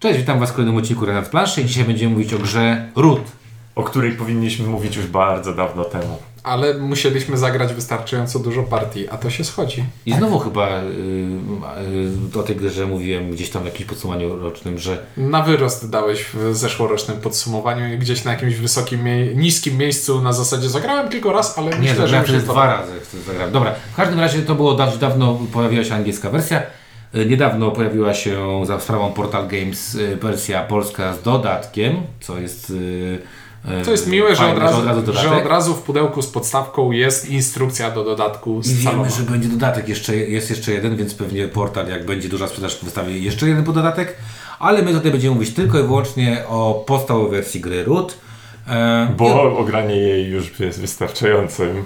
Cześć, witam Was w kolejnym odcinku Renat Planszy i dzisiaj będziemy mówić o grze Root. o której powinniśmy mówić już bardzo dawno temu. Ale musieliśmy zagrać wystarczająco dużo partii, a to się schodzi. I znowu chyba y, y, o tej grze mówiłem gdzieś tam w jakimś podsumowaniu rocznym, że Na wyrost dałeś w zeszłorocznym podsumowaniu i gdzieś na jakimś wysokim, niskim miejscu na zasadzie zagrałem tylko raz, ale nie, myślę, że zagrałem mi się wtedy dwa razy. Zagrałem. Dobra, w każdym razie to było dawno, dawno pojawiła się angielska wersja. Y, Niedawno pojawiła się za sprawą Portal Games y, wersja polska z dodatkiem, co jest. y, To jest miłe, że fajne, od, razu, dodatek. że od razu w pudełku z podstawką jest instrukcja do dodatku I z wiemy, salonu. że będzie dodatek, jeszcze, jest jeszcze jeden, więc pewnie portal, jak będzie duża sprzedaż, wystawi jeszcze jeden dodatek. Ale my tutaj będziemy mówić tylko i wyłącznie o podstawowej wersji gry Root. E, Bo ogranie jej już jest wystarczającym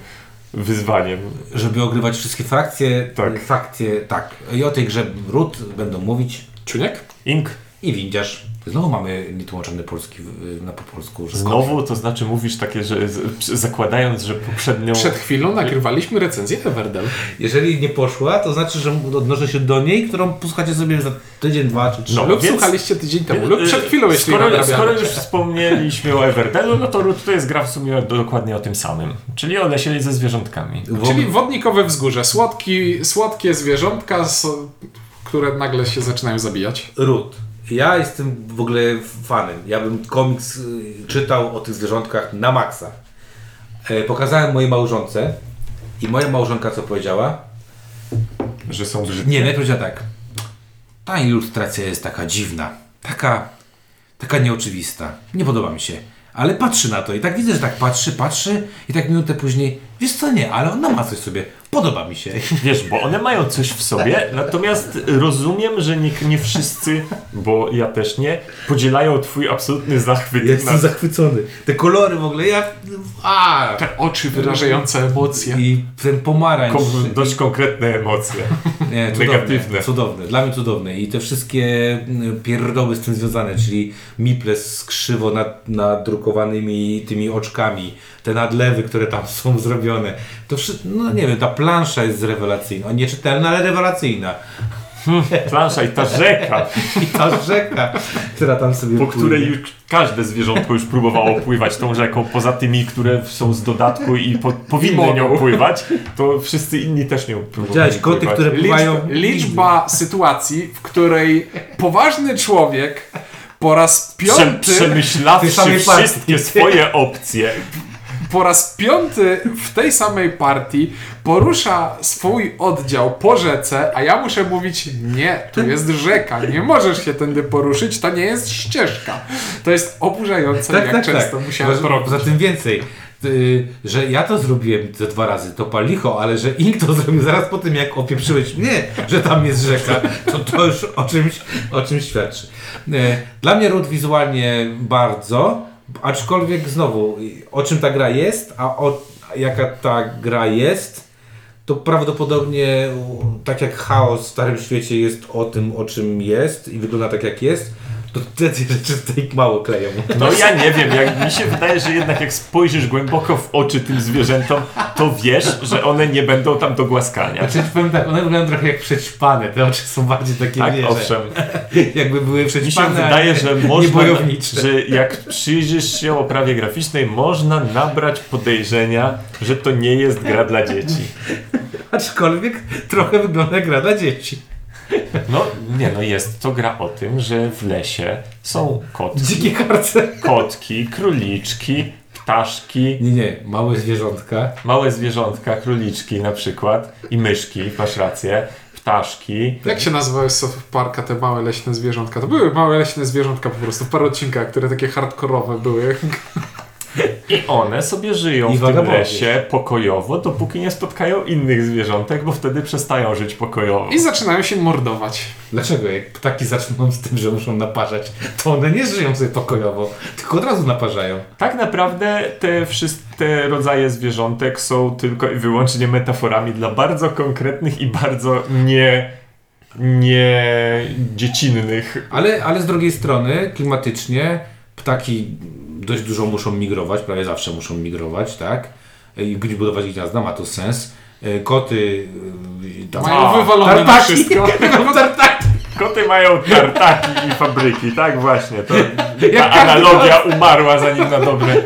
wyzwaniem. żeby ogrywać wszystkie frakcje, Tak. fakcje, tak. I o tej grze Root będą mówić Czuniek? Ink. i Windziarz. Znowu mamy nietłumaczony polski na po polsku. Że Znowu, to znaczy mówisz takie, że zakładając, że poprzednią... Przed chwilą nagrywaliśmy recenzję Everdell. Jeżeli nie poszła, to znaczy, że odnoszę się do niej, którą posłuchacie sobie za tydzień, dwa czy trzy. No, lub więc- słuchaliście tydzień temu, lub Y, przed chwilą, jeśli skoro, skoro już wspomnieliśmy o Everdellu, no to to jest gra w sumie dokładnie o tym samym. Czyli o lesie ze zwierzątkami. Wo- Czyli wodnikowe wzgórze, słodki, słodkie zwierzątka, które nagle się zaczynają zabijać. Root. Ja jestem w ogóle fanem. Ja bym komiks y, czytał o tych zwierzątkach na maksa. E, pokazałem mojej małżonce i moja małżonka co powiedziała? Że są brzydkie. Nie, najpierw powiedziała tak. Ta ilustracja jest taka dziwna. Taka, taka nieoczywista. Nie podoba mi się. Ale patrzy na to i tak widzę, że tak patrzy, patrzy i tak minutę później, wiesz co, nie, ale ona ma coś w sobie. Podoba mi się. Wiesz, bo one mają coś w sobie, natomiast rozumiem, że nie, nie wszyscy, bo ja też nie, podzielają twój absolutny zachwyt. Jestem nad- zachwycony. Te kolory w ogóle, ja... A! Te oczy wyrażające emocje. I ten pomarańcz. Kom- dość konkretne emocje. Nie, cudowne, Negatywne. Cudowne, dla mnie cudowne. I te wszystkie mm, pierdoły z tym związane, czyli Miples z krzywo nad, nadrukowanymi tymi oczkami, te nadlewy, które tam są zrobione. To wszystko, no nie wiem, ta plansza jest rewelacyjna. Nieczytelna, ale rewelacyjna. Plansza i ta rzeka, I ta rzeka, która tam sobie po płynie. której już każde zwierzątko już próbowało pływać tą rzeką, poza tymi, które są z dodatku i po, powinny nią pływać, to wszyscy inni też nią próbowali Widziałeś koty, pływać. które pływają... Liczba, liczba sytuacji, w której poważny człowiek po raz Prze, piąty, Tej przemyślawszy wszystkie swoje opcje, po raz piąty w tej samej partii porusza swój oddział po rzece, a ja muszę mówić nie, tu jest rzeka, nie możesz się tędy poruszyć, to nie jest ścieżka. To jest oburzające, Tak, jak tak, często tak. musiałem Poza- to robić. Poza tym więcej, y, że ja to zrobiłem ze dwa razy, to palicho, ale że Ink to zrobił zaraz po tym, jak opieprzyłeś mnie, że tam jest rzeka, to to już o czymś, o czymś świadczy. Y, Dla mnie Root wizualnie bardzo, aczkolwiek znowu, o czym ta gra jest, a o, jaka ta gra jest, to prawdopodobnie tak jak chaos w Starym Świecie jest o tym, o czym jest i wygląda tak jak jest, to te rzeczy tutaj mało kleją. No ja nie wiem, jak mi się wydaje, że jednak jak spojrzysz głęboko w oczy tym zwierzętom, to wiesz, że one nie będą tam do głaskania. Znaczy, powiem tak, one wyglądają trochę jak przećpane, te oczy są bardziej takie, Tak, wiesz, owszem. jakby były Mi się przećpane, wydaje, że można, że jak przyjrzysz się oprawie graficznej, można nabrać podejrzenia, że to nie jest gra dla dzieci. Aczkolwiek trochę wygląda jak gra dla dzieci. No nie, no jest to gra o tym, że w lesie są kotki, Dzikie karce. kotki, króliczki, ptaszki, Nie, nie, małe zwierzątka. małe zwierzątka, króliczki na przykład i myszki, masz rację, ptaszki. Jak się nazywały z South Parka te małe leśne zwierzątka? To były małe leśne zwierzątka po prostu w paru odcinkach, które takie hardkorowe były. I one sobie żyją I w tym lesie pokojowo, dopóki nie spotkają innych zwierzątek, bo wtedy przestają żyć pokojowo. I zaczynają się mordować. Dlaczego? Jak ptaki zaczną z tym, że muszą naparzać, to one nie żyją sobie pokojowo, tylko od razu naparzają. Tak naprawdę te wszystkie rodzaje zwierzątek są tylko i wyłącznie metaforami dla bardzo konkretnych i bardzo nie, nie dziecinnych. Ale, ale z drugiej strony, klimatycznie, ptaki dość dużo muszą migrować, prawie zawsze muszą migrować, tak? I budować gniazda, ma to sens. E, Koty... e, Tam, Mają wywalone na tartaki! wszystko. tartaki! Koty mają tartaki i fabryki, tak właśnie. To, ta analogia umarła zanim na dobre.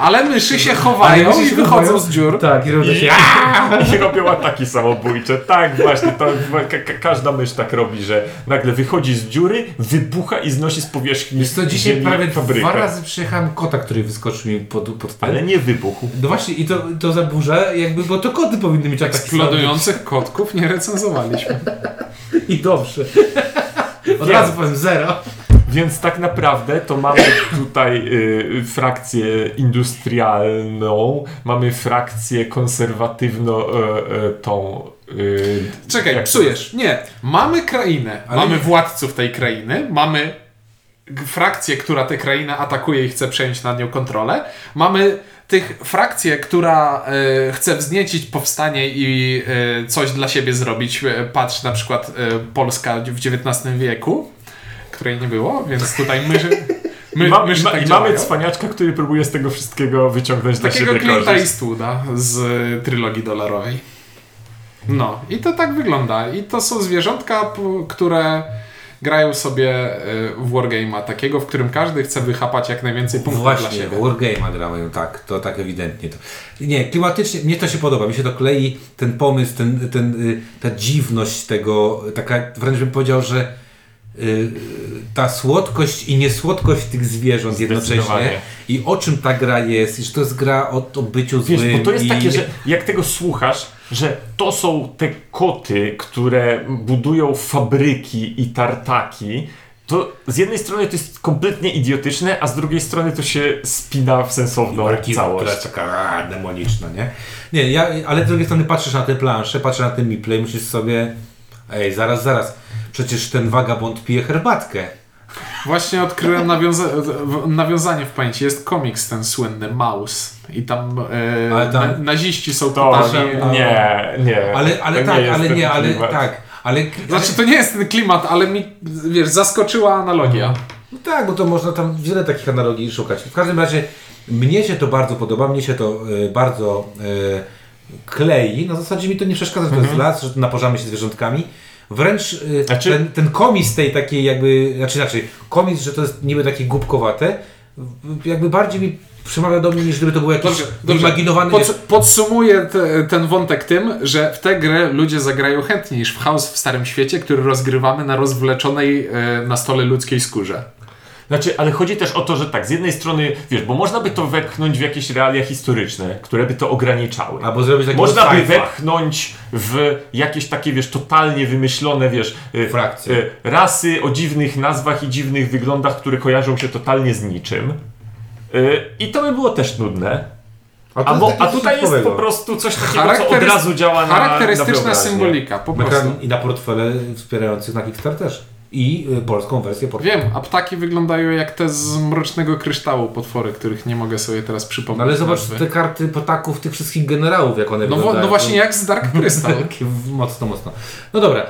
Ale myszy się chowają myszy i się wychodzą chowają. z dziur. Tak, i robią I, się. I robią ataki samobójcze. Tak, właśnie. To, ka, ka, każda mysz tak robi, że nagle wychodzi z dziury, wybucha i znosi z powierzchni Wiesz co, dzisiaj prawie fabrykę. dwa razy przyjechałem kota, który wyskoczył mi pod, pod ten. Ale nie wybuchł. No właśnie, i to, to zaburza, jakby, bo to koty powinny mieć ataki Eksplodujących kotków nie recenzowaliśmy. I dobrze. Od Wiem. razu powiem zero. Więc tak naprawdę to mamy tutaj y, frakcję industrialną, mamy frakcję konserwatywno y, y, tą. Y, Czekaj, jak- psujesz. Nie. Mamy krainę. Ale mamy władców tej krainy. Mamy frakcję, która tę krainę atakuje i chce przejąć nad nią kontrolę. Mamy tych frakcję, która e, chce wzniecić powstanie i e, coś dla siebie zrobić. E, patrz na przykład e, Polska w XIX wieku, której nie było, więc tutaj my, I, ma, myszy i, ma, tak I mamy cwaniaczka, który próbuje z tego wszystkiego wyciągnąć dla Takiego siebie Clint'a korzyść. Eastwooda z y, trylogii dolarowej. No, i to tak wygląda. I to są zwierzątka, które grają sobie y, w Wargame'a takiego, w którym każdy chce wychapać jak najwięcej punktów dla Właśnie, siebie. Wargame'a grają, tak, to tak ewidentnie. To. Nie, klimatycznie, mnie to się podoba, mi się to klei, ten pomysł, ten, ten, y, ta dziwność tego, taka, wręcz bym powiedział, że y, ta słodkość i niesłodkość tych zwierząt jednocześnie i o czym ta gra jest, i że to jest gra o, o byciu Wiesz, złym bo to jest i... takie, że jak tego słuchasz, że to są te koty, które budują fabryki i tartaki, to z jednej strony to jest kompletnie idiotyczne, a z drugiej strony to się spina w sensowną która całość. jest taka a, demoniczna, nie? Nie, ja, ale z drugiej strony patrzysz na te plansze, patrzysz na ten miple i myślisz sobie, ej, zaraz, zaraz, przecież ten wagabond pije herbatkę. Właśnie odkryłem nawiąza- nawiązanie w pamięci. Jest komiks ten słynny, Maus. I tam, e, Ale tam- na, naziści są To nie, nie. Ale, ale tak, jest ale nie, ale klimat. tak, ale... Znaczy, to nie jest ten klimat, ale mi, wiesz, zaskoczyła analogia. No tak, bo to można tam wiele takich analogii szukać. W każdym razie mnie się to bardzo podoba, mnie się to e, bardzo e, klei. Na zasadzie mi to nie przeszkadza, że to jest las, że naparzamy się zwierzątkami. Wręcz Znaczy- ten, ten komis tej takiej jakby, znaczy inaczej, komis, że to jest niby takie głupkowate, jakby bardziej mi przemawia do mnie, niż gdyby to był jakiś wyimaginowany... Pod, podsumuję te, ten wątek tym, że w tę grę ludzie zagrają chętniej niż w Chaos w Starym Świecie, który rozgrywamy na rozwleczonej e, na stole ludzkiej skórze. Znaczy, ale chodzi też o to, że tak, z jednej strony, wiesz, bo można by to wepchnąć w jakieś realia historyczne, które by to ograniczały. Albo zrobić takiego Można by wepchnąć w jakieś takie, wiesz, totalnie wymyślone, wiesz, y, Frakcje. y, rasy o dziwnych nazwach i dziwnych wyglądach, które kojarzą się totalnie z niczym. Y, I to by było też nudne. A, jest bo, takie a tutaj jest po prostu coś takiego, co od razu działa na Charakterystyczna na symbolika, po prostu. I na portfele wspierających na Kickstarterze. I y, polską wersję portfela. Wiem, a ptaki wyglądają jak te z mrocznego kryształu potwory, których nie mogę sobie teraz przypomnieć. No ale zobacz nazwy. te karty potaków tych wszystkich generałów, jak one No, wo- wyglądają. no właśnie jak z Dark Crystal. Takie w- mocno, mocno. No dobra,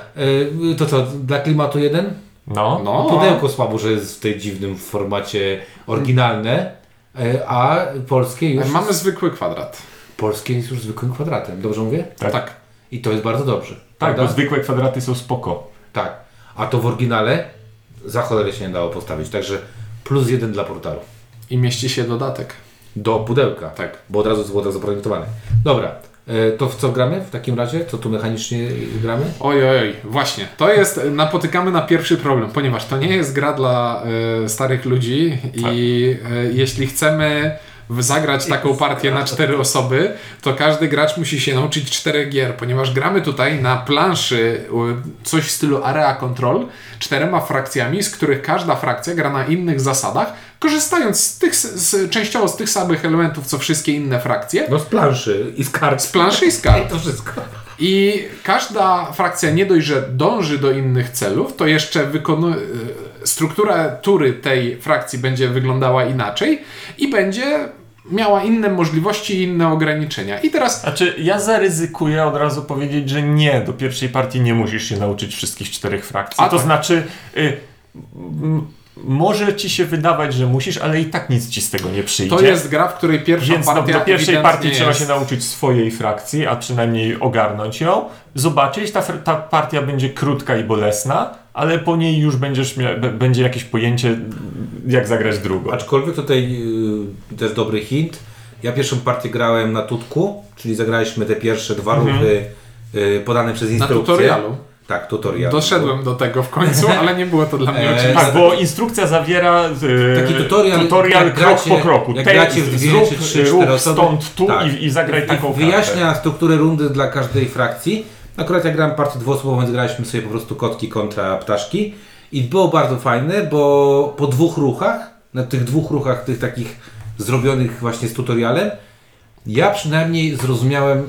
y, to co, dla klimatu jeden? No. No, Pudełko słabo, że jest w tej dziwnym formacie oryginalne, y, a polskie już... Mamy zwykły kwadrat. Polskie jest już zwykłym kwadratem, dobrze mówię? Tak. Tak. I to jest bardzo dobrze. Tak, prawda? bo zwykłe kwadraty są spoko. Tak. A to w oryginale za cholerę się nie dało postawić, także plus jeden dla portalu. I mieści się dodatek. Do pudełka. Tak. Bo od razu było tak zaprojektowane. Dobra, y, to w co gramy w takim razie? Co tu mechanicznie gramy? Oj, oj, oj, właśnie. To jest, napotykamy na pierwszy problem, ponieważ to nie jest gra dla e, starych ludzi i e, jeśli chcemy zagrać taką partię na cztery osoby, to każdy gracz musi się nauczyć czterech gier, ponieważ gramy tutaj na planszy coś w stylu Area Control, czterema frakcjami, z których każda frakcja gra na innych zasadach, korzystając z tych, z, częściowo z tych samych elementów, co wszystkie inne frakcje, No z planszy i z kart. z planszy i z kart. To wszystko. I każda frakcja nie dość, że dąży do innych celów, to jeszcze wykonuje. Struktura tury tej frakcji będzie wyglądała inaczej i będzie miała inne możliwości i inne ograniczenia. I teraz Znaczy, ja zaryzykuję od razu powiedzieć, że nie, do pierwszej partii nie musisz się nauczyć wszystkich czterech frakcji. A to tak. znaczy, y, może ci się wydawać, że musisz, ale i tak nic ci z tego nie przyjdzie. to jest gra, w której pierwsza Więc no, partia do pierwszej ewidentnie partii trzeba jest. się nauczyć swojej frakcji, a przynajmniej ogarnąć ją, zobaczyć, ta, ta partia będzie krótka i bolesna, ale po niej już będziesz mia- b- będzie jakieś pojęcie, jak zagrać drugą. Aczkolwiek tutaj y, to jest dobry hint. Ja pierwszą partię grałem na tutku, czyli zagraliśmy te pierwsze dwa ruchy y, podane przez Na instrukcję. tutorialu. Tak, tutorial. Doszedłem do tego w końcu, ale nie było to dla mnie E, oczywiste. Tak, bo instrukcja zawiera e, Taki tutorial, tutorial krok gracie- po kroku. jak gracie w dwie zrób czy trzy, cztery osoby. stąd tu Tak. i, i zagraj I taką wyjaśnia kartę. strukturę rundy dla każdej frakcji. Akurat ja grałem partię dwuosobową, więc graliśmy sobie po prostu kotki kontra ptaszki. I było bardzo fajne, bo po dwóch ruchach, na tych dwóch ruchach, tych takich zrobionych właśnie z tutorialem, ja przynajmniej zrozumiałem,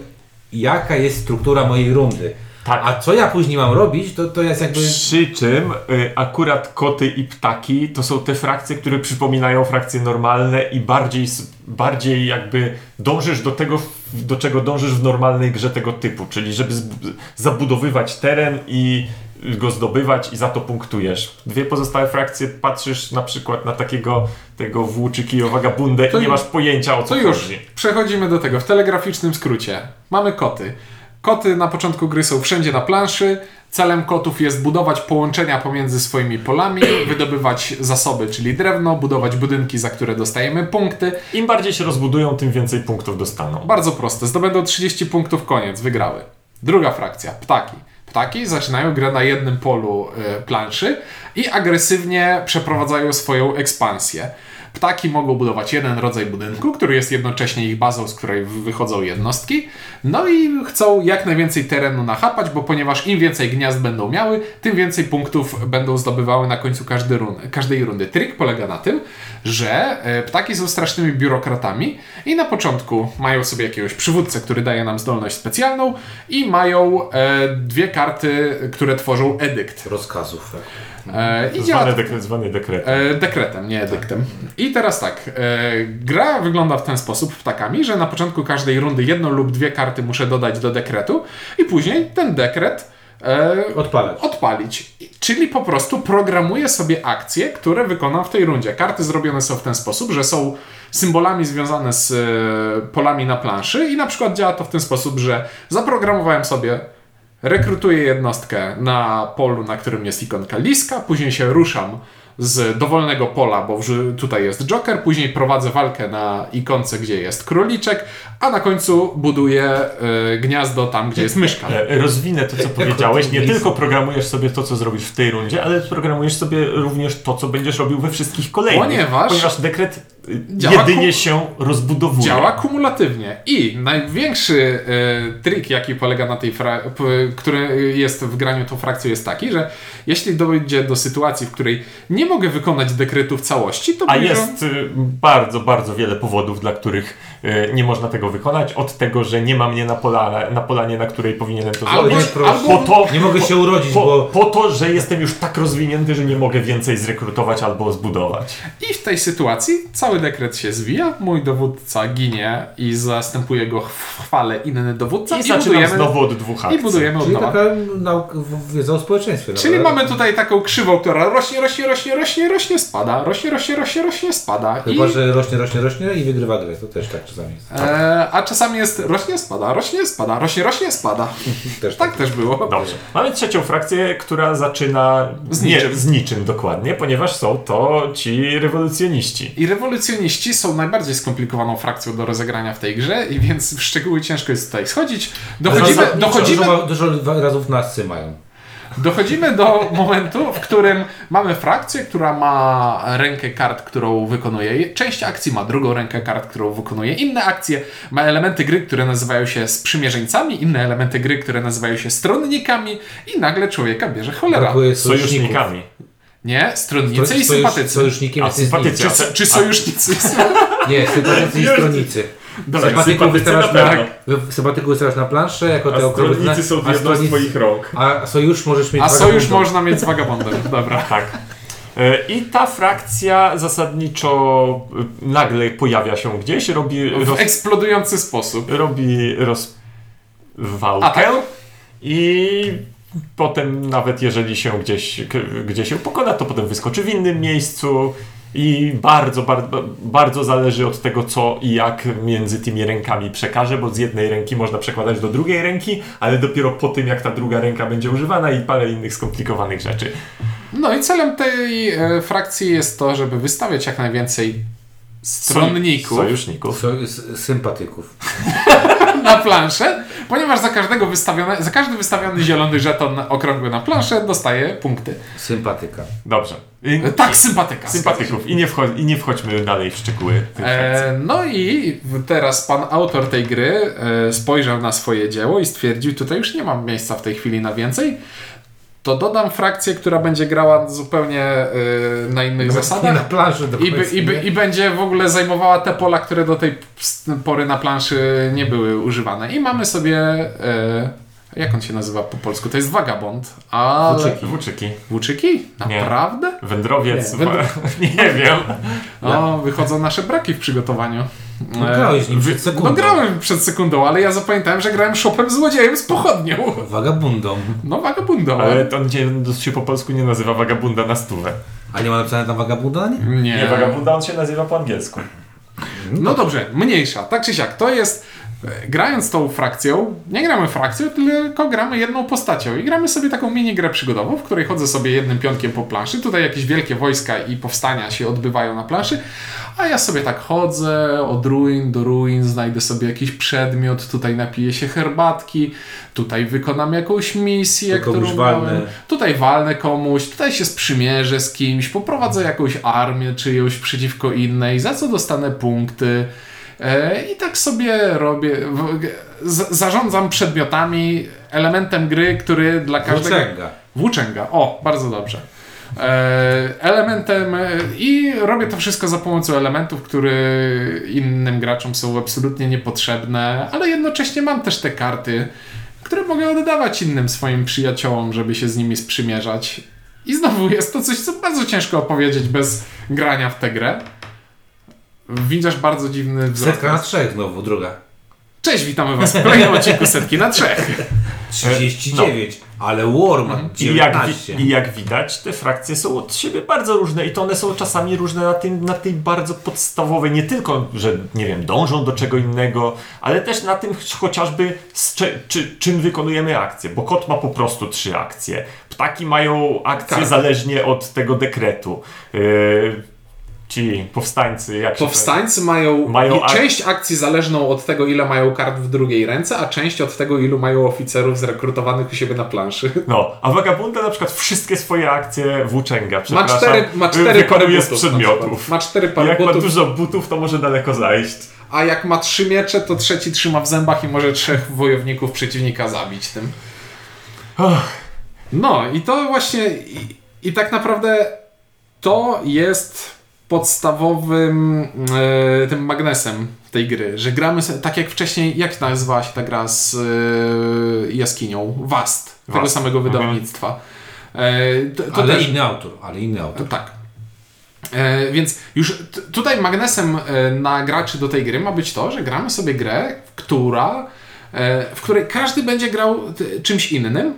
jaka jest struktura mojej rundy. Tak. A co ja później mam robić, to, to jest jakby... Przy czym y, akurat koty i ptaki to są te frakcje, które przypominają frakcje normalne i bardziej, bardziej jakby dążysz do tego, w- do czego dążysz w normalnej grze tego typu, czyli żeby zabudowywać teren i go zdobywać i za to punktujesz. Dwie pozostałe frakcje patrzysz na przykład na takiego tego włóczykijo wagabundę To i nie masz pojęcia o co To już, chodzi. przechodzimy do tego. W telegraficznym skrócie. Mamy koty. Koty na początku gry są wszędzie na planszy. Celem kotów jest budować połączenia pomiędzy swoimi polami, wydobywać zasoby, czyli drewno, budować budynki, za które dostajemy punkty. Im bardziej się rozbudują, tym więcej punktów dostaną. Bardzo proste. Zdobędą 30 punktów, koniec, wygrały. Druga frakcja, ptaki. Ptaki zaczynają grę na jednym polu y, planszy i agresywnie przeprowadzają swoją ekspansję. Ptaki mogą budować jeden rodzaj budynku, który jest jednocześnie ich bazą, z której wy- wychodzą jednostki. No i chcą jak najwięcej terenu nachapać, bo ponieważ im więcej gniazd będą miały, tym więcej punktów będą zdobywały na końcu każdy run, każdej rundy. Trik polega na tym, że e, ptaki są strasznymi biurokratami i na początku mają sobie jakiegoś przywódcę, który daje nam zdolność specjalną i mają e, dwie karty, które tworzą edykt. Rozkazów. Tak. E, I działa Zwany, to dekret, zwany dekretem. E, dekretem, nie edyktem. I teraz tak, e, gra wygląda w ten sposób ptakami, że na początku każdej rundy jedną lub dwie karty muszę dodać do dekretu i później ten dekret e, odpalić. I- Czyli po prostu programuję sobie akcje, które wykonam w tej rundzie. Karty zrobione są w ten sposób, że są symbolami związane z polami na planszy i na przykład działa to w ten sposób, że zaprogramowałem sobie rekrutuję jednostkę na polu, na którym jest ikonka liska, później się ruszam z dowolnego pola, bo tutaj jest Joker, później prowadzę walkę na ikonce, gdzie jest króliczek, a na końcu buduję y, gniazdo tam, gdzie jest myszka. E, Rozwinę to, co powiedziałeś. Nie tylko programujesz sobie to, co zrobisz w tej rundzie, ale programujesz sobie również to, co będziesz robił we wszystkich kolejnych. Ponieważ- ponieważ dekret Działa jedynie się rozbudowuje. Działa kumulatywnie. I największy e, trik, jaki polega na tej, który jest w graniu tą frakcją, jest taki, że jeśli dojdzie do sytuacji, w której nie mogę wykonać dekretu w całości, to A jest y, bardzo, bardzo wiele powodów, dla których nie można tego wykonać. Od tego, że nie ma mnie na, pola, na polanie, na której powinienem to zrobić. albo- po to, Nie mogę się urodzić, po, bo po to, że jestem już tak rozwinięty, że nie mogę więcej zrekrutować albo zbudować. I w tej sytuacji cały dekret się zwija, mój dowódca ginie i zastępuje go w chwale inny dowódca I i, zaczynam budujemy, znowu od dwóch akcji. i budujemy od Czyli nowa. taka wiedza o społeczeństwie. Czyli mamy tutaj taką krzywą, która rośnie, rośnie, rośnie, rośnie, rośnie, spada, rośnie, rośnie, rośnie, rośnie, spada. Chyba, I, że rośnie, rośnie, rośnie i wygrywa grę. To też tak czasami jest. e, a czasami jest rośnie, spada, rośnie, spada, rośnie, rośnie, spada. Też Tak też było. Dobrze. Mamy trzecią frakcję, która zaczyna Z nie, niczym. z niczym dokładnie, ponieważ są to ci rewolucjoniści. I rewolucjoniści są najbardziej skomplikowaną frakcją do rozegrania w tej grze, i więc w szczegóły ciężko jest tutaj schodzić. Dochodzimy, dochodzimy, Dużo, dużo razów nasy mają. Dochodzimy do momentu, w którym mamy frakcję, która ma rękę kart, którą wykonuje. Część akcji ma drugą rękę kart, którą wykonuje. Inne akcje ma elementy gry, które nazywają się sprzymierzeńcami, inne elementy gry, które nazywają się stronnikami i nagle człowieka bierze cholera. Sojusznikami. Nie, stronnicy i sympatycy. Sojusznikiem A, sympatycy. Czy, czy sojusznicy? Nie, sympatycy i stronnicy. Sympatyków wystawiasz na sympatyków wystawiasz na planszę, jako te A zna- są a jedną z twoich rąk. A sojusz możesz mieć A sojusz można mieć z wagabondem. Dobra. Tak. E, I ta frakcja zasadniczo e, nagle pojawia się gdzieś, robi, W roz, eksplodujący sposób. robi rozwałkę i potem nawet jeżeli się gdzieś, k- gdzie się pokona, to potem wyskoczy w innym miejscu I bardzo, bardzo, bardzo zależy od tego, co i jak między tymi rękami przekaże, bo z jednej ręki można przekładać do drugiej ręki, ale dopiero po tym, jak ta druga ręka będzie używana i parę innych skomplikowanych rzeczy. No i celem tej e, frakcji jest to, żeby wystawiać jak najwięcej stronników Sojuszników. So, s- sympatyków. na planszę, ponieważ za każdego wystawione, za każdy wystawiony zielony żeton okrągły na planszę dostaje punkty. Sympatyka. Dobrze. I, E, Tak, sympatyka. sympatyków. I nie, wcho- I nie wchodźmy dalej w szczegóły. E, no i teraz pan autor tej gry e, spojrzał na swoje dzieło i stwierdził, tutaj już nie mam miejsca w tej chwili na więcej. To dodam frakcję, która będzie grała zupełnie e, na innych Na zasadach. planszy do I, by, i, by, I będzie w ogóle zajmowała te pola, które do tej pory na planszy nie były używane. I mamy sobie. E, jak on się nazywa po polsku? To jest vagabond. Ale... Włóczyki. Włóczyki. Włóczyki? Nie. Naprawdę? Wędrowiec. Nie, wędro- nie wiem. O, wychodzą nasze braki w przygotowaniu. No, grałeś nim przed sekundą. No grałem przed sekundą, ale ja zapamiętałem, że grałem szopem złodziejem z pochodnią. Wagabundą. No vagabundą. Ale on gdzie się po polsku nie nazywa wagabunda na stówę. A nie ma napisane tam wagabunda nim? Nie. Nie, wagabunda on się nazywa po angielsku. No dobrze, mniejsza. Tak czy siak, to jest. E, Grając tą frakcją, nie gramy frakcją, tylko gramy jedną postacią. I gramy sobie taką mini grę przygodową, w której chodzę sobie jednym pionkiem po planszy. Tutaj jakieś wielkie wojska i powstania się odbywają na planszy. A ja sobie tak chodzę od ruin do ruin, znajdę sobie jakiś przedmiot, tutaj napiję się herbatki, tutaj wykonam jakąś misję, komuś którą walnę. miałem. Tutaj walnę komuś, tutaj się sprzymierzę z kimś, poprowadzę jakąś armię czyjąś przeciwko innej, za co dostanę punkty. E, I tak sobie robię, zarządzam przedmiotami, elementem gry, który dla każdego... Włóczęga. Włóczęga, o, bardzo dobrze. E, elementem e, i robię to wszystko za pomocą elementów, które innym graczom są absolutnie niepotrzebne, ale jednocześnie mam też te karty, które mogę oddawać innym swoim przyjaciołom, żeby się z nimi sprzymierzać. I znowu jest to coś, co bardzo ciężko opowiedzieć bez grania w tę grę. Widzisz bardzo dziwny wzrok. Setka na trzech znowu, druga. Cześć, witamy was w kolejnym odcinku Setki na trzech. 39, ale War ma I jak, 19. wi- I jak widać, te frakcje są od siebie bardzo różne i to one są czasami różne na, tym, na tej bardzo podstawowej, nie tylko, że nie wiem, dążą do czego innego, ale też na tym ch- chociażby z cze, czy, czym wykonujemy akcje, bo kot ma po prostu trzy akcje. Ptaki mają akcje Tak. zależnie od tego dekretu. Yy, ci powstańcy, jak Powstańcy mają, Mają ak- część akcji zależną od tego, ile mają kart w drugiej ręce, a część od tego, ilu mają oficerów zrekrutowanych u siebie na planszy. No, a Vagabunda na przykład wszystkie swoje akcje włóczęga, Ma przepraszam, cztery, ma cztery pary butów. z przedmiotów. Ma cztery pary Jak ma butów, dużo butów, to może daleko zajść. a jak ma trzy miecze, to trzeci trzyma w zębach i może trzech wojowników przeciwnika zabić tym. No i to właśnie i, i tak naprawdę to jest podstawowym e, tym magnesem tej gry, że gramy sobie, tak jak wcześniej, jak nazywała się ta gra z e, jaskinią? Wast, tego Wast. samego Mhm. wydawnictwa. E, to, to ale też- inny autor, ale inny autor. tak. E, więc już tutaj magnesem na graczy do tej gry ma być to, że gramy sobie grę, która, w której każdy będzie grał czymś innym,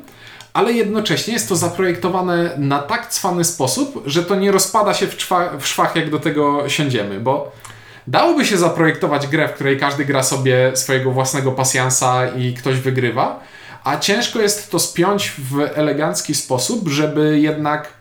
ale jednocześnie jest to zaprojektowane na tak cwany sposób, że to nie rozpada się w, czwa, w szwach, jak do tego siądziemy, bo dałoby się zaprojektować grę, w której każdy gra sobie swojego własnego pasjansa i ktoś wygrywa, a ciężko jest to spiąć w elegancki sposób, żeby jednak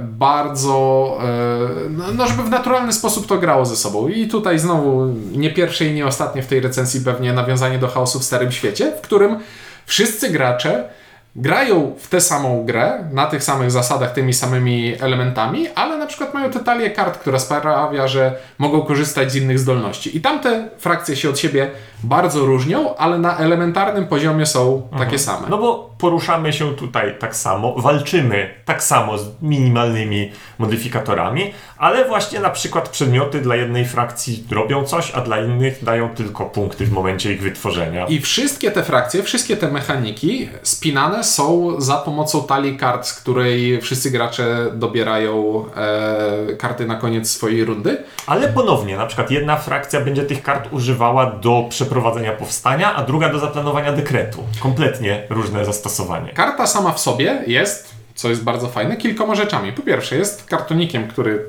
bardzo, e, no, no żeby w naturalny sposób to grało ze sobą. I tutaj znowu nie pierwsze i nie ostatnie w tej recenzji pewnie nawiązanie do chaosu w Starym Świecie, w którym wszyscy gracze grają w tę samą grę, na tych samych zasadach, tymi samymi elementami, ale na przykład mają tę talię kart, która sprawia, że mogą korzystać z innych zdolności. I tamte frakcje się od siebie bardzo różnią, ale na elementarnym poziomie są takie same. No bo poruszamy się tutaj tak samo, walczymy tak samo z minimalnymi modyfikatorami, ale właśnie na przykład przedmioty dla jednej frakcji robią coś, a dla innych dają tylko punkty w momencie ich wytworzenia. I wszystkie te frakcje, wszystkie te mechaniki spinane są za pomocą talii kart, z której wszyscy gracze dobierają e, karty na koniec swojej rundy. Ale ponownie, na przykład jedna frakcja będzie tych kart używała do przeprowadzenia powstania, a druga do zaplanowania dekretu. Kompletnie różne zastosowanie. Karta sama w sobie jest, co jest bardzo fajne, kilkoma rzeczami. Po pierwsze, jest kartonikiem, który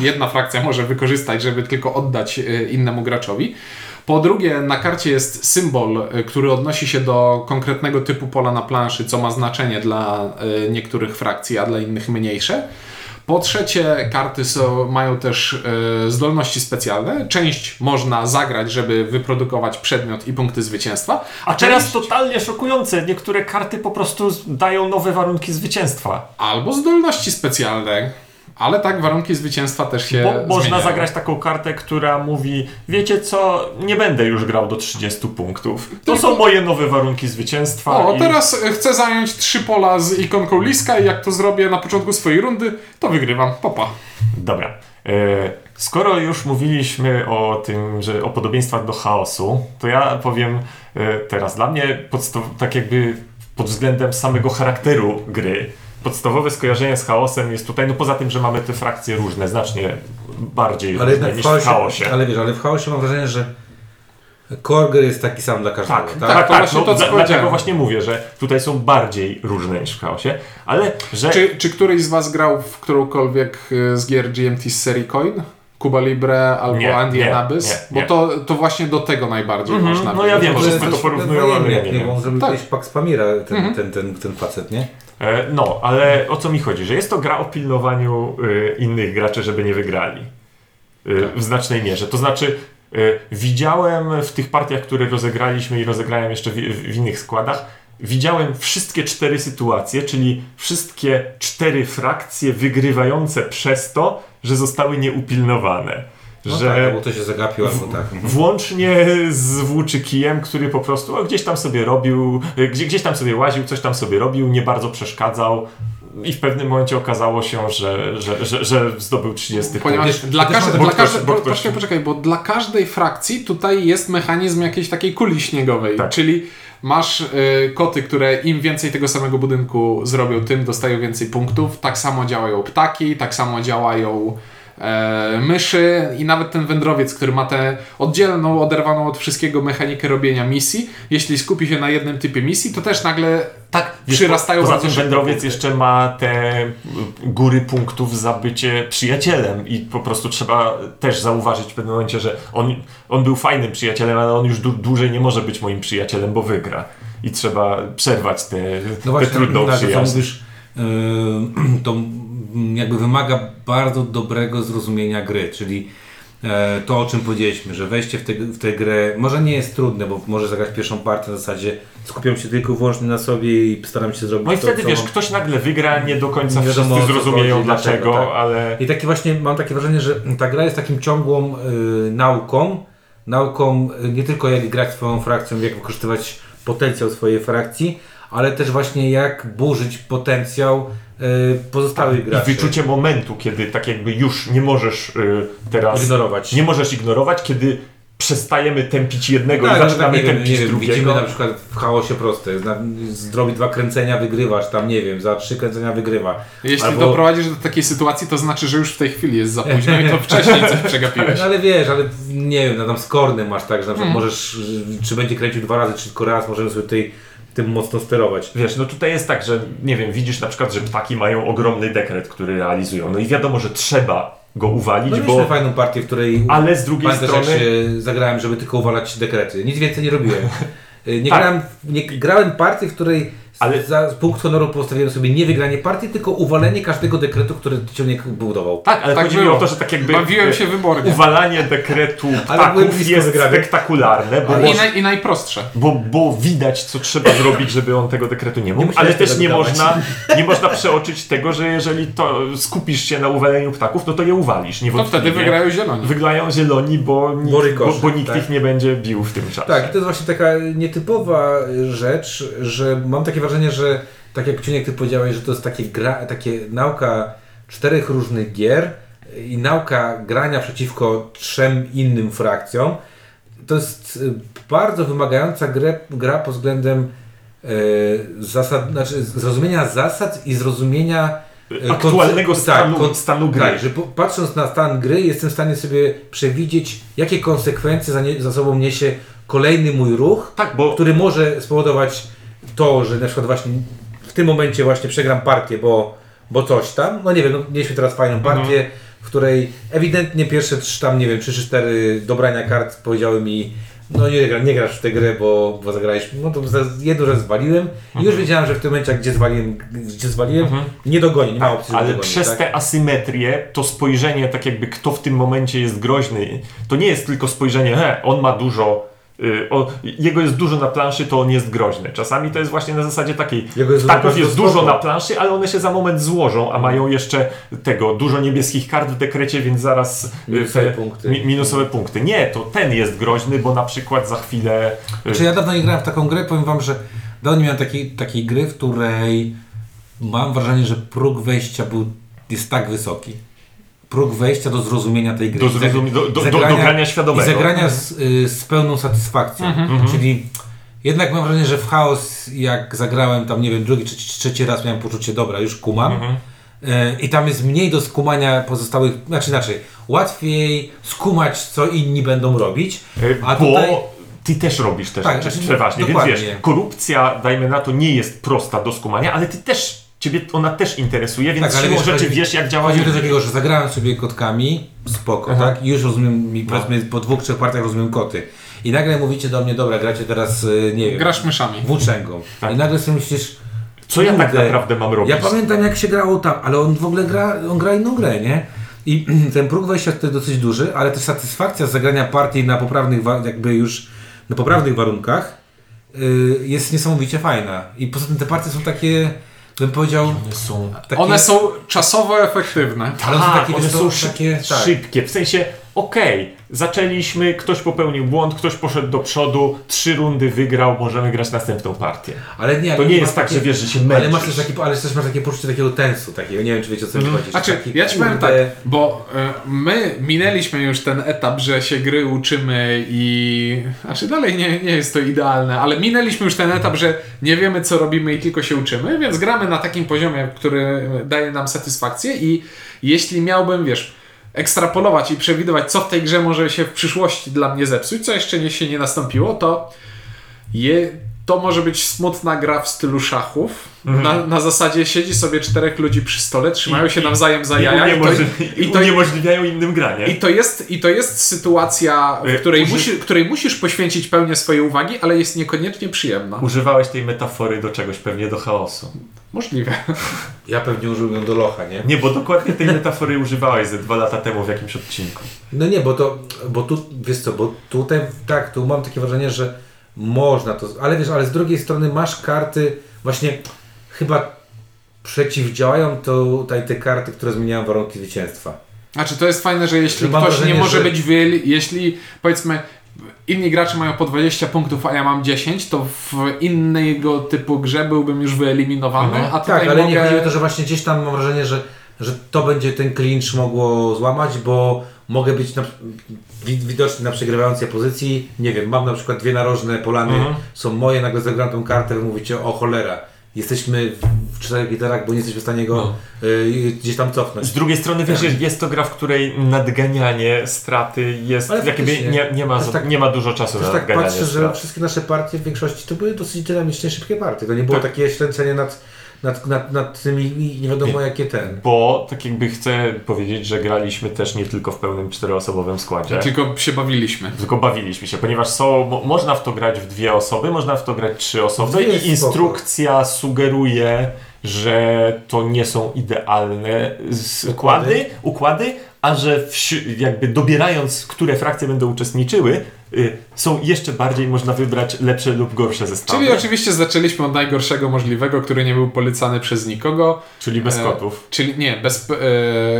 jedna frakcja może wykorzystać, żeby tylko oddać e, innemu graczowi. Po drugie, na karcie jest symbol, e, który odnosi się do konkretnego typu pola na planszy, co ma znaczenie dla e, niektórych frakcji, a dla innych mniejsze. Po trzecie, karty są, mają też e, zdolności specjalne. Część można zagrać, żeby wyprodukować przedmiot i punkty zwycięstwa. A teraz część, totalnie szokujące, niektóre karty po prostu dają nowe warunki zwycięstwa. Albo zdolności specjalne. Ale tak, warunki zwycięstwa też się Bo można zmieniają. zagrać taką kartę, która mówi, wiecie co, nie będę już grał do 30 punktów. To są moje nowe warunki zwycięstwa. O, i... teraz chcę zająć trzy pola z ikonką Liska i jak to zrobię na początku swojej rundy, to wygrywam. Popa. Dobra. E, skoro już mówiliśmy o tym, że o podobieństwach do chaosu, to ja powiem e, teraz, dla mnie podstaw, tak jakby pod względem samego charakteru gry, podstawowe skojarzenie z chaosem jest tutaj, no poza tym, że mamy te frakcje różne, znacznie bardziej Ale różne jednak w niż chaosie, w chaosie. ale wiesz, ale w chaosie mam wrażenie, że gry jest taki sam dla każdego, Tak, tak? tak, Tak, tak. to właśnie no, to, powiedziałem. dlatego właśnie mówię, że tutaj są bardziej różne niż w chaosie, ale że... Czy, czy któryś z Was grał w którąkolwiek e, z gier GMT z serii Coin? Cuba Libre albo Nie, Andy nie, Abyss? nie, Bo nie. to, to właśnie do tego najbardziej Mhm, można no ja wiem, że to porównują, ale nie wiem. bo zrobił Tak. kiedyś Pax Pamira, ten, Mhm. ten, ten, ten facet, nie? E, No, ale o co mi chodzi? Że jest to gra o pilnowaniu y, innych graczy, żeby nie wygrali. Y, Tak. W znacznej mierze. To znaczy, widziałem w tych partiach, które rozegraliśmy i rozegrałem jeszcze w, w innych składach, widziałem wszystkie cztery sytuacje, czyli wszystkie cztery frakcje wygrywające przez to, że zostały nieupilnowane. No że tak, albo ktoś się zagapił, albo tak. Włącznie z włóczykijem, który po prostu o, gdzieś tam sobie robił, gdzie, gdzieś tam sobie łaził, coś tam sobie robił, nie bardzo przeszkadzał i w pewnym momencie okazało się, że, że, że, że zdobył 30 punkt. Ponieważ dla, też każde, dla bo ktoś- każde, bo poczekaj, poczekaj, bo dla każdej frakcji tutaj jest mechanizm jakiejś takiej kuli śniegowej, Tak. czyli masz y, koty, które im więcej tego samego budynku zrobią, tym dostają więcej punktów. Tak samo działają ptaki, tak samo działają e, myszy i nawet ten wędrowiec, który ma tę oddzielną, oderwaną od wszystkiego mechanikę robienia misji. Jeśli skupi się na jednym typie misji, to też nagle Tak, wiesz, przyrastają Poza bardzo tym szybko wędrowiec punkty. jeszcze ma te y, góry punktów za bycie przyjacielem i po prostu trzeba też zauważyć w pewnym momencie, że on, on był fajnym przyjacielem, ale on już dłu- dłużej nie może być moim przyjacielem, bo wygra. I trzeba przerwać te, No tę właśnie, trudną co przyjaźń. Yy, to jakby wymaga bardzo dobrego zrozumienia gry, czyli e, to, o czym powiedzieliśmy, że wejście w, te, w tę grę może nie jest trudne, bo możesz zagrać pierwszą partię na zasadzie skupiam się tylko wyłącznie na sobie i staram się zrobić No i to, wtedy co wiesz, ktoś nagle wygra, nie do końca Nie wiadomo, wszyscy zrozumieją dlaczego, dlaczego, tak. ale I taki właśnie mam takie wrażenie, że ta gra jest takim ciągłą y, nauką. Nauką y, nie tylko jak grać swoją frakcją, jak wykorzystywać potencjał swojej frakcji, ale też właśnie jak burzyć potencjał y, pozostałych i graczy. wyczucie momentu, kiedy tak jakby już nie możesz y, teraz ignorować. nie możesz ignorować, kiedy przestajemy tępić jednego Tak, i no zaczynamy tak, wiem, tępić wiem, drugiego. widzimy na przykład w chaosie proste. Zrobi dwa kręcenia, wygrywasz, tam nie wiem, za trzy kręcenia wygrywa. Jeśli Albo- doprowadzisz do takiej sytuacji, to znaczy, że już w tej chwili jest za późno i to wcześniej coś przegapiłeś. No ale wiesz, ale nie wiem, no tam z masz tak, że na przykład Mhm. możesz, y, czy będzie kręcił dwa razy, czy tylko raz, możemy sobie tutaj tym mocno sterować. Wiesz, no tutaj jest tak, że nie wiem, widzisz na przykład, że ptaki mają ogromny dekret, który realizują. No i wiadomo, że trzeba go uwalić, No bo... fajną partię, w której Ale z drugiej pamiętasz, jak strony... się zagrałem, żeby tylko uwalać dekrety. Nic więcej nie robiłem. Y, Nie Tak. grałem, nie, grałem partię, w której Ale- za punkt honoru postawiłem sobie nie wygranie partii, tylko uwalenie każdego dekretu, który ciągnik budował. Tak, ale Tak chodzi mi było. o to, że tak jakby... Bawiłem się wybornie. Uwalanie dekretu ptaków jest wygrany. spektakularne, bo, I, naj, I najprostsze. bo, bo widać, co trzeba zrobić, żeby on tego dekretu nie mógł, musiałeś ale też nie można, nie można przeoczyć tego, że jeżeli to skupisz się na uwaleniu ptaków, no to je uwalisz, To niewątpliwie. wtedy wygrają zieloni. Wygrają zieloni, bo nikt, Bo bo, bo nikt tak. ich nie będzie bił w tym czasie. Tak, i to jest właśnie taka nietypowa rzecz, że mam takie wrażenie, że tak jak Ciuniek, ty powiedziałeś, że to jest takie, gra, takie nauka czterech różnych gier i nauka grania przeciwko trzem innym frakcjom. To jest y, bardzo wymagająca grę, gra pod względem e, zasad, znaczy zrozumienia zasad i zrozumienia e, Aktualnego konce- stanu, kon- stanu gry. tak, że patrząc na stan gry, jestem w stanie sobie przewidzieć, jakie konsekwencje za, nie, za sobą niesie kolejny mój ruch, Tak, bo który może spowodować to, że na przykład właśnie w tym momencie właśnie przegram partię, bo, bo coś tam. No nie wiem, no, mieliśmy teraz fajną partię, w której ewidentnie pierwsze trzy tam, nie wiem, trzy czy cztery dobrania kart powiedziały mi no nie, gra- nie grasz w tę grę, bo, bo zagrałeś, no to jedną rzecz zwaliłem i już wiedziałem, że w tym momencie, gdzie zwaliłem, gdzie zwaliłem nie dogoni, nie ma opcji, Ale przez tak? te asymetrię, to spojrzenie, tak jakby kto w tym momencie jest groźny, to nie jest tylko spojrzenie, he, on ma dużo, o, jego jest dużo na planszy, to on jest groźny. Czasami to jest właśnie na zasadzie takiej, Jego jest ptaków jest dużo na planszy, ale one się za moment złożą, a mają jeszcze tego, dużo niebieskich kart w dekrecie, więc zaraz y, Minusowe te- punkty. Mi, minusowe punkty. Nie, to ten jest groźny, bo na przykład za chwilę... y, Znaczy ja dawno nie grałem w taką grę, powiem wam, że dawno nie miałem takiej, takiej gry, w której mam wrażenie, że próg wejścia był, jest tak wysoki. Próg wejścia do zrozumienia tej gry. Do zrozumie- do- do- i do- do grania świadomego. I zagrania z, y, z pełną satysfakcją. Czyli jednak mam wrażenie, że w chaos jak zagrałem tam, nie wiem, drugi, trzeci, trzeci raz miałem poczucie, dobra, już kumam. E, I tam jest mniej do skumania pozostałych, znaczy inaczej, łatwiej skumać, co inni będą robić. Y, A bo tutaj- ty też robisz te Tak, rzeczy znaczy, przeważnie, więc dokładnie. wiesz, korupcja, dajmy na to, nie jest prosta do skumania, ale ty też, ciebie ona też interesuje, więc Tak, siłą wiesz, rzeczy chodzi- wiesz jak działa Chodzi o inny. coś takiego, że zagrałem sobie kotkami, spoko, Aha. tak? I już rozumiem, mi, No. powiedzmy po dwóch, trzech partiach rozumiem koty. I nagle mówicie do mnie, dobra, gracie teraz, y, nie wiem, Grasz myszami. włóczęgą. Tak. I nagle sobie myślisz, Co ja tak naprawdę mam robić? Ja pamiętam jak się grało tam, ale on w ogóle gra, on gra inną grę, nie? I ten próg wejścia tutaj dosyć duży, ale też satysfakcja z zagrania partii na poprawnych, jakby już na poprawnych warunkach y, jest niesamowicie fajna. I poza tym te partie są takie, bym powiedział, One są... takie, One są czasowo efektywne. ale one są Tak, takie, one wiesz co, są takie, tak. szybkie, w sensie, okej, zaczęliśmy, ktoś popełnił błąd, ktoś poszedł do przodu, trzy rundy wygrał, możemy grać następną partię. Ale nie, To nie jest tak, takie- że wiesz, że się Ale męczysz. masz też takie, ale też masz takie poczucie takiego tensu, takiego, nie wiem czy wiecie o co mi chodzi. że Znaczy, taki, ja ci powiem tak, bo y, my minęliśmy już ten etap, że się gry uczymy i... Znaczy dalej nie, nie jest to idealne, ale minęliśmy już ten etap, że nie wiemy co robimy i tylko się uczymy, więc gramy na takim poziomie, który daje nam satysfakcję i jeśli miałbym, wiesz, ekstrapolować i przewidywać, co w tej grze może się w przyszłości dla mnie zepsuć, co jeszcze nie, się nie nastąpiło, to je, to może być smutna gra w stylu szachów. Na, na zasadzie siedzi sobie czterech ludzi przy stole, trzymają I- się i- nawzajem za I, jaja. I to, i, i to, uniemożliwiają innym granie. i, to jest, I to jest sytuacja, w Y, której, uży- musi, której musisz poświęcić pełnię swojej uwagi, ale jest niekoniecznie przyjemna. Używałeś tej metafory do czegoś, pewnie do chaosu. Możliwe. Ja pewnie użyłem ją do locha, nie? Nie, bo dokładnie tej metafory używałeś ze dwa lata temu w jakimś odcinku. No nie, bo to, bo tu, wiesz co, bo tutaj, tak, tu mam takie wrażenie, że można to, ale wiesz, ale z drugiej strony masz karty, właśnie chyba przeciwdziałają tutaj te karty, które zmieniają warunki zwycięstwa. Znaczy to jest fajne, że jeśli mam ktoś nie wrażenie, może że- być wyeli, jeśli powiedzmy inni gracze mają po 20 punktów, a ja mam 10, to w innego typu grze byłbym już wyeliminowany, Mhm. a tutaj Tak, ale mogę... nie chodzi o to, że właśnie gdzieś tam mam wrażenie, że, że to będzie ten clinch mogło złamać, bo mogę być na, wi- widoczny na przegrywającej pozycji. Nie wiem, mam na przykład dwie narożne polany, Mhm. są moje, nagle zagram tą kartę, mówicie o cholera. Jesteśmy w, czterech literach, bo nie jesteśmy w stanie go No. y, gdzieś tam cofnąć. Z drugiej strony wiesz, jest- jest to gra, w której nadganianie straty jest, jakby nie, nie, ma, tak- nie ma dużo czasu na tak patrzę, że strat. wszystkie nasze partie w większości to były dosyć dynamicznie szybkie partie. To nie było Tak. takie ślęcenie nad, nad, nad, nad tymi i nie wiadomo jakie ten. Bo tak jakby chcę powiedzieć, że graliśmy też nie tylko w pełnym czteroosobowym składzie. Tylko się bawiliśmy. Tylko bawiliśmy się, ponieważ są, mo, można w to grać w dwie osoby, można w to grać trzy osoby i instrukcja sugeruje, że to nie są idealne składy, układy, a że jakby dobierając, które frakcje będą uczestniczyły, są jeszcze bardziej można wybrać lepsze lub gorsze zestawy. Czyli oczywiście zaczęliśmy od najgorszego możliwego, który nie był polecany przez nikogo. Czyli bez E, kotów. Czyli nie, bez e,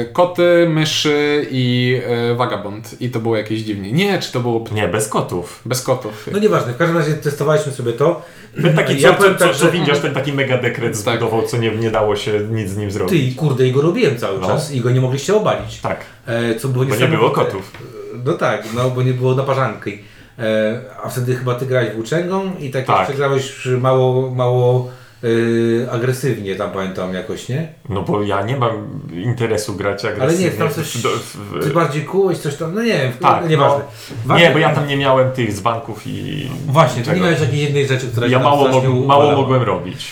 koty, myszy i e, vagabond. I to było jakieś dziwnie. Nie, czy to było Nie, bez kotów. bez kotów. No nieważne, w każdym razie testowaliśmy sobie to. Ten taki, Ja co, powiem co, co, tak, co że- windziarz, ten taki mega dekret Tak. zbudował, co nie, nie dało się nic z nim Ty, zrobić. i kurde, i go robiłem cały No. czas i go nie mogliście obalić. Tak, E, co było bo nie było kotów. No tak, no bo nie było naparzanki. E, a wtedy chyba ty grałeś włóczęgą i tak, Tak. jak przegrałeś mało, mało e, agresywnie tam pamiętam jakoś, nie? No bo ja nie mam interesu grać agresywnie. Ale nie, tam coś- w- do- w- Ty bardziej kułeś coś tam, no nie wiem, Tak, no, nieważne. Nie, Ważne- bo ja tam nie miałem tych z banków i. Właśnie, to nie miałeś jakiejś jednej rzeczy, która Ja mało, mog, mało mogłem robić.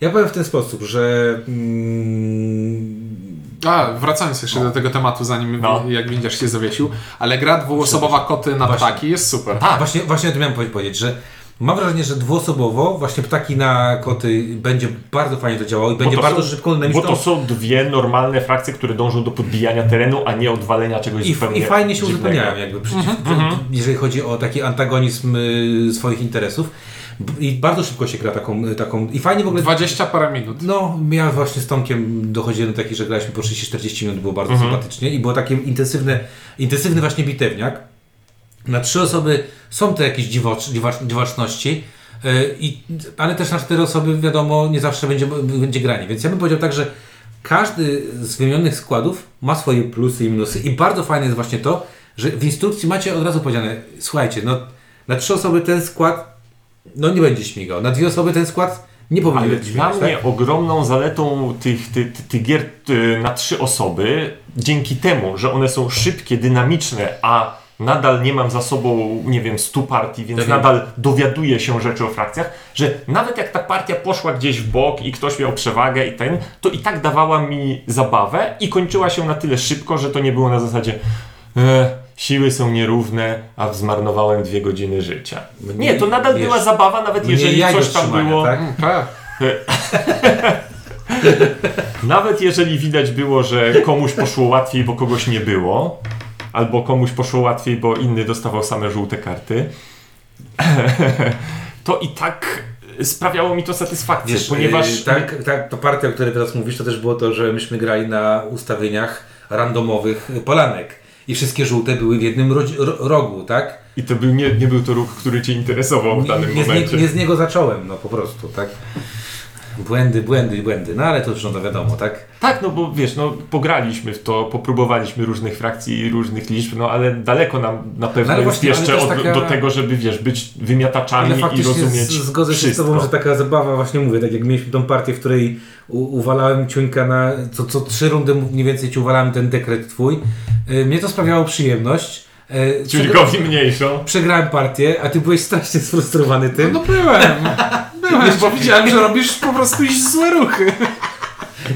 Ja powiem w ten sposób, że mm, A, wracając jeszcze do tego tematu, zanim No. jak widzisz się zawiesił, ale gra dwuosobowa koty na Właśnie. ptaki jest super. Tak, właśnie, właśnie o tym miałem powie- powiedzieć, że mam wrażenie, że dwuosobowo właśnie ptaki na koty będzie bardzo fajnie to działało i będzie bardzo są- szybko, Bo dynamiczną. to są dwie normalne frakcje, które dążą do podbijania terenu, a nie odwalenia czegoś I, zupełnie I fajnie się dziwnego. uzupełniają jakby, przeciw, Mhm, jeżeli chodzi o taki antagonizm y, swoich interesów. I bardzo szybko się gra taką, taką i fajnie w ogóle... 20 parę minut. No, ja właśnie z Tomkiem dochodziłem do takich, że graliśmy po 30-40 minut, było bardzo Mhm. sympatycznie i było takie intensywne, intensywny właśnie bitewniak. Na trzy osoby są to jakieś dziwocz, dziwacz, dziwaczności, yy, i, ale też na cztery osoby wiadomo nie zawsze będzie, będzie granie, więc ja bym powiedział tak, że każdy z wymienionych składów ma swoje plusy i minusy i bardzo fajne jest właśnie to, że w instrukcji macie od razu powiedziane, słuchajcie, no na trzy osoby ten skład no nie będzie śmigał, na dwie osoby ten skład nie powinien Ale być dla śmigać, mnie tak? ogromną zaletą tych, tych, tych, tych gier na trzy osoby, dzięki temu, że one są szybkie, dynamiczne, a nadal nie mam za sobą, nie wiem, 100 partii, więc wiem. nadal dowiaduję się rzeczy o frakcjach, że nawet jak ta partia poszła gdzieś w bok i ktoś miał przewagę i ten, to i tak dawała mi zabawę i kończyła się na tyle szybko, że to nie było na zasadzie e, siły są nierówne, a zmarnowałem dwie godziny życia. Mnie- Nie, to nadal wiesz, była zabawa, nawet jeżeli coś tam było... Tak? Mm, tak. Nawet jeżeli widać było, że komuś poszło łatwiej, bo kogoś nie było, albo komuś poszło łatwiej, bo inny dostawał same żółte karty, to i tak sprawiało mi to satysfakcję, Wiesz, ponieważ yy, tak, tak, to partia, o której teraz mówisz, to też było to, że myśmy grali na ustawieniach randomowych polanek i wszystkie żółte były w jednym ro- rogu, tak? i to był, nie, nie był to ruch, który cię interesował w danym nie, z momencie. nie, nie z niego zacząłem, no po prostu, tak? Błędy, błędy, błędy, no ale to już no to wiadomo, tak? Tak, no bo wiesz, no pograliśmy w to, popróbowaliśmy różnych frakcji i różnych liczb, no ale daleko nam na pewno No jest jeszcze od, taka- do tego, żeby wiesz, być wymiataczami i rozumieć z, zgodzę się z wszystko. Tobą, że taka zabawa, właśnie mówię, tak jak mieliśmy tą partię, w której u, uwalałem ciuńka na, co, co trzy rundy mniej więcej Ci uwalałem ten dekret Twój, yy, mnie to sprawiało przyjemność. Yy, Ciuńkowi mniejszą. Przegrałem partię, a ty byłeś strasznie sfrustrowany tym. No byłem. Byłem, bo widziałem, że robisz po prostu złe ruchy.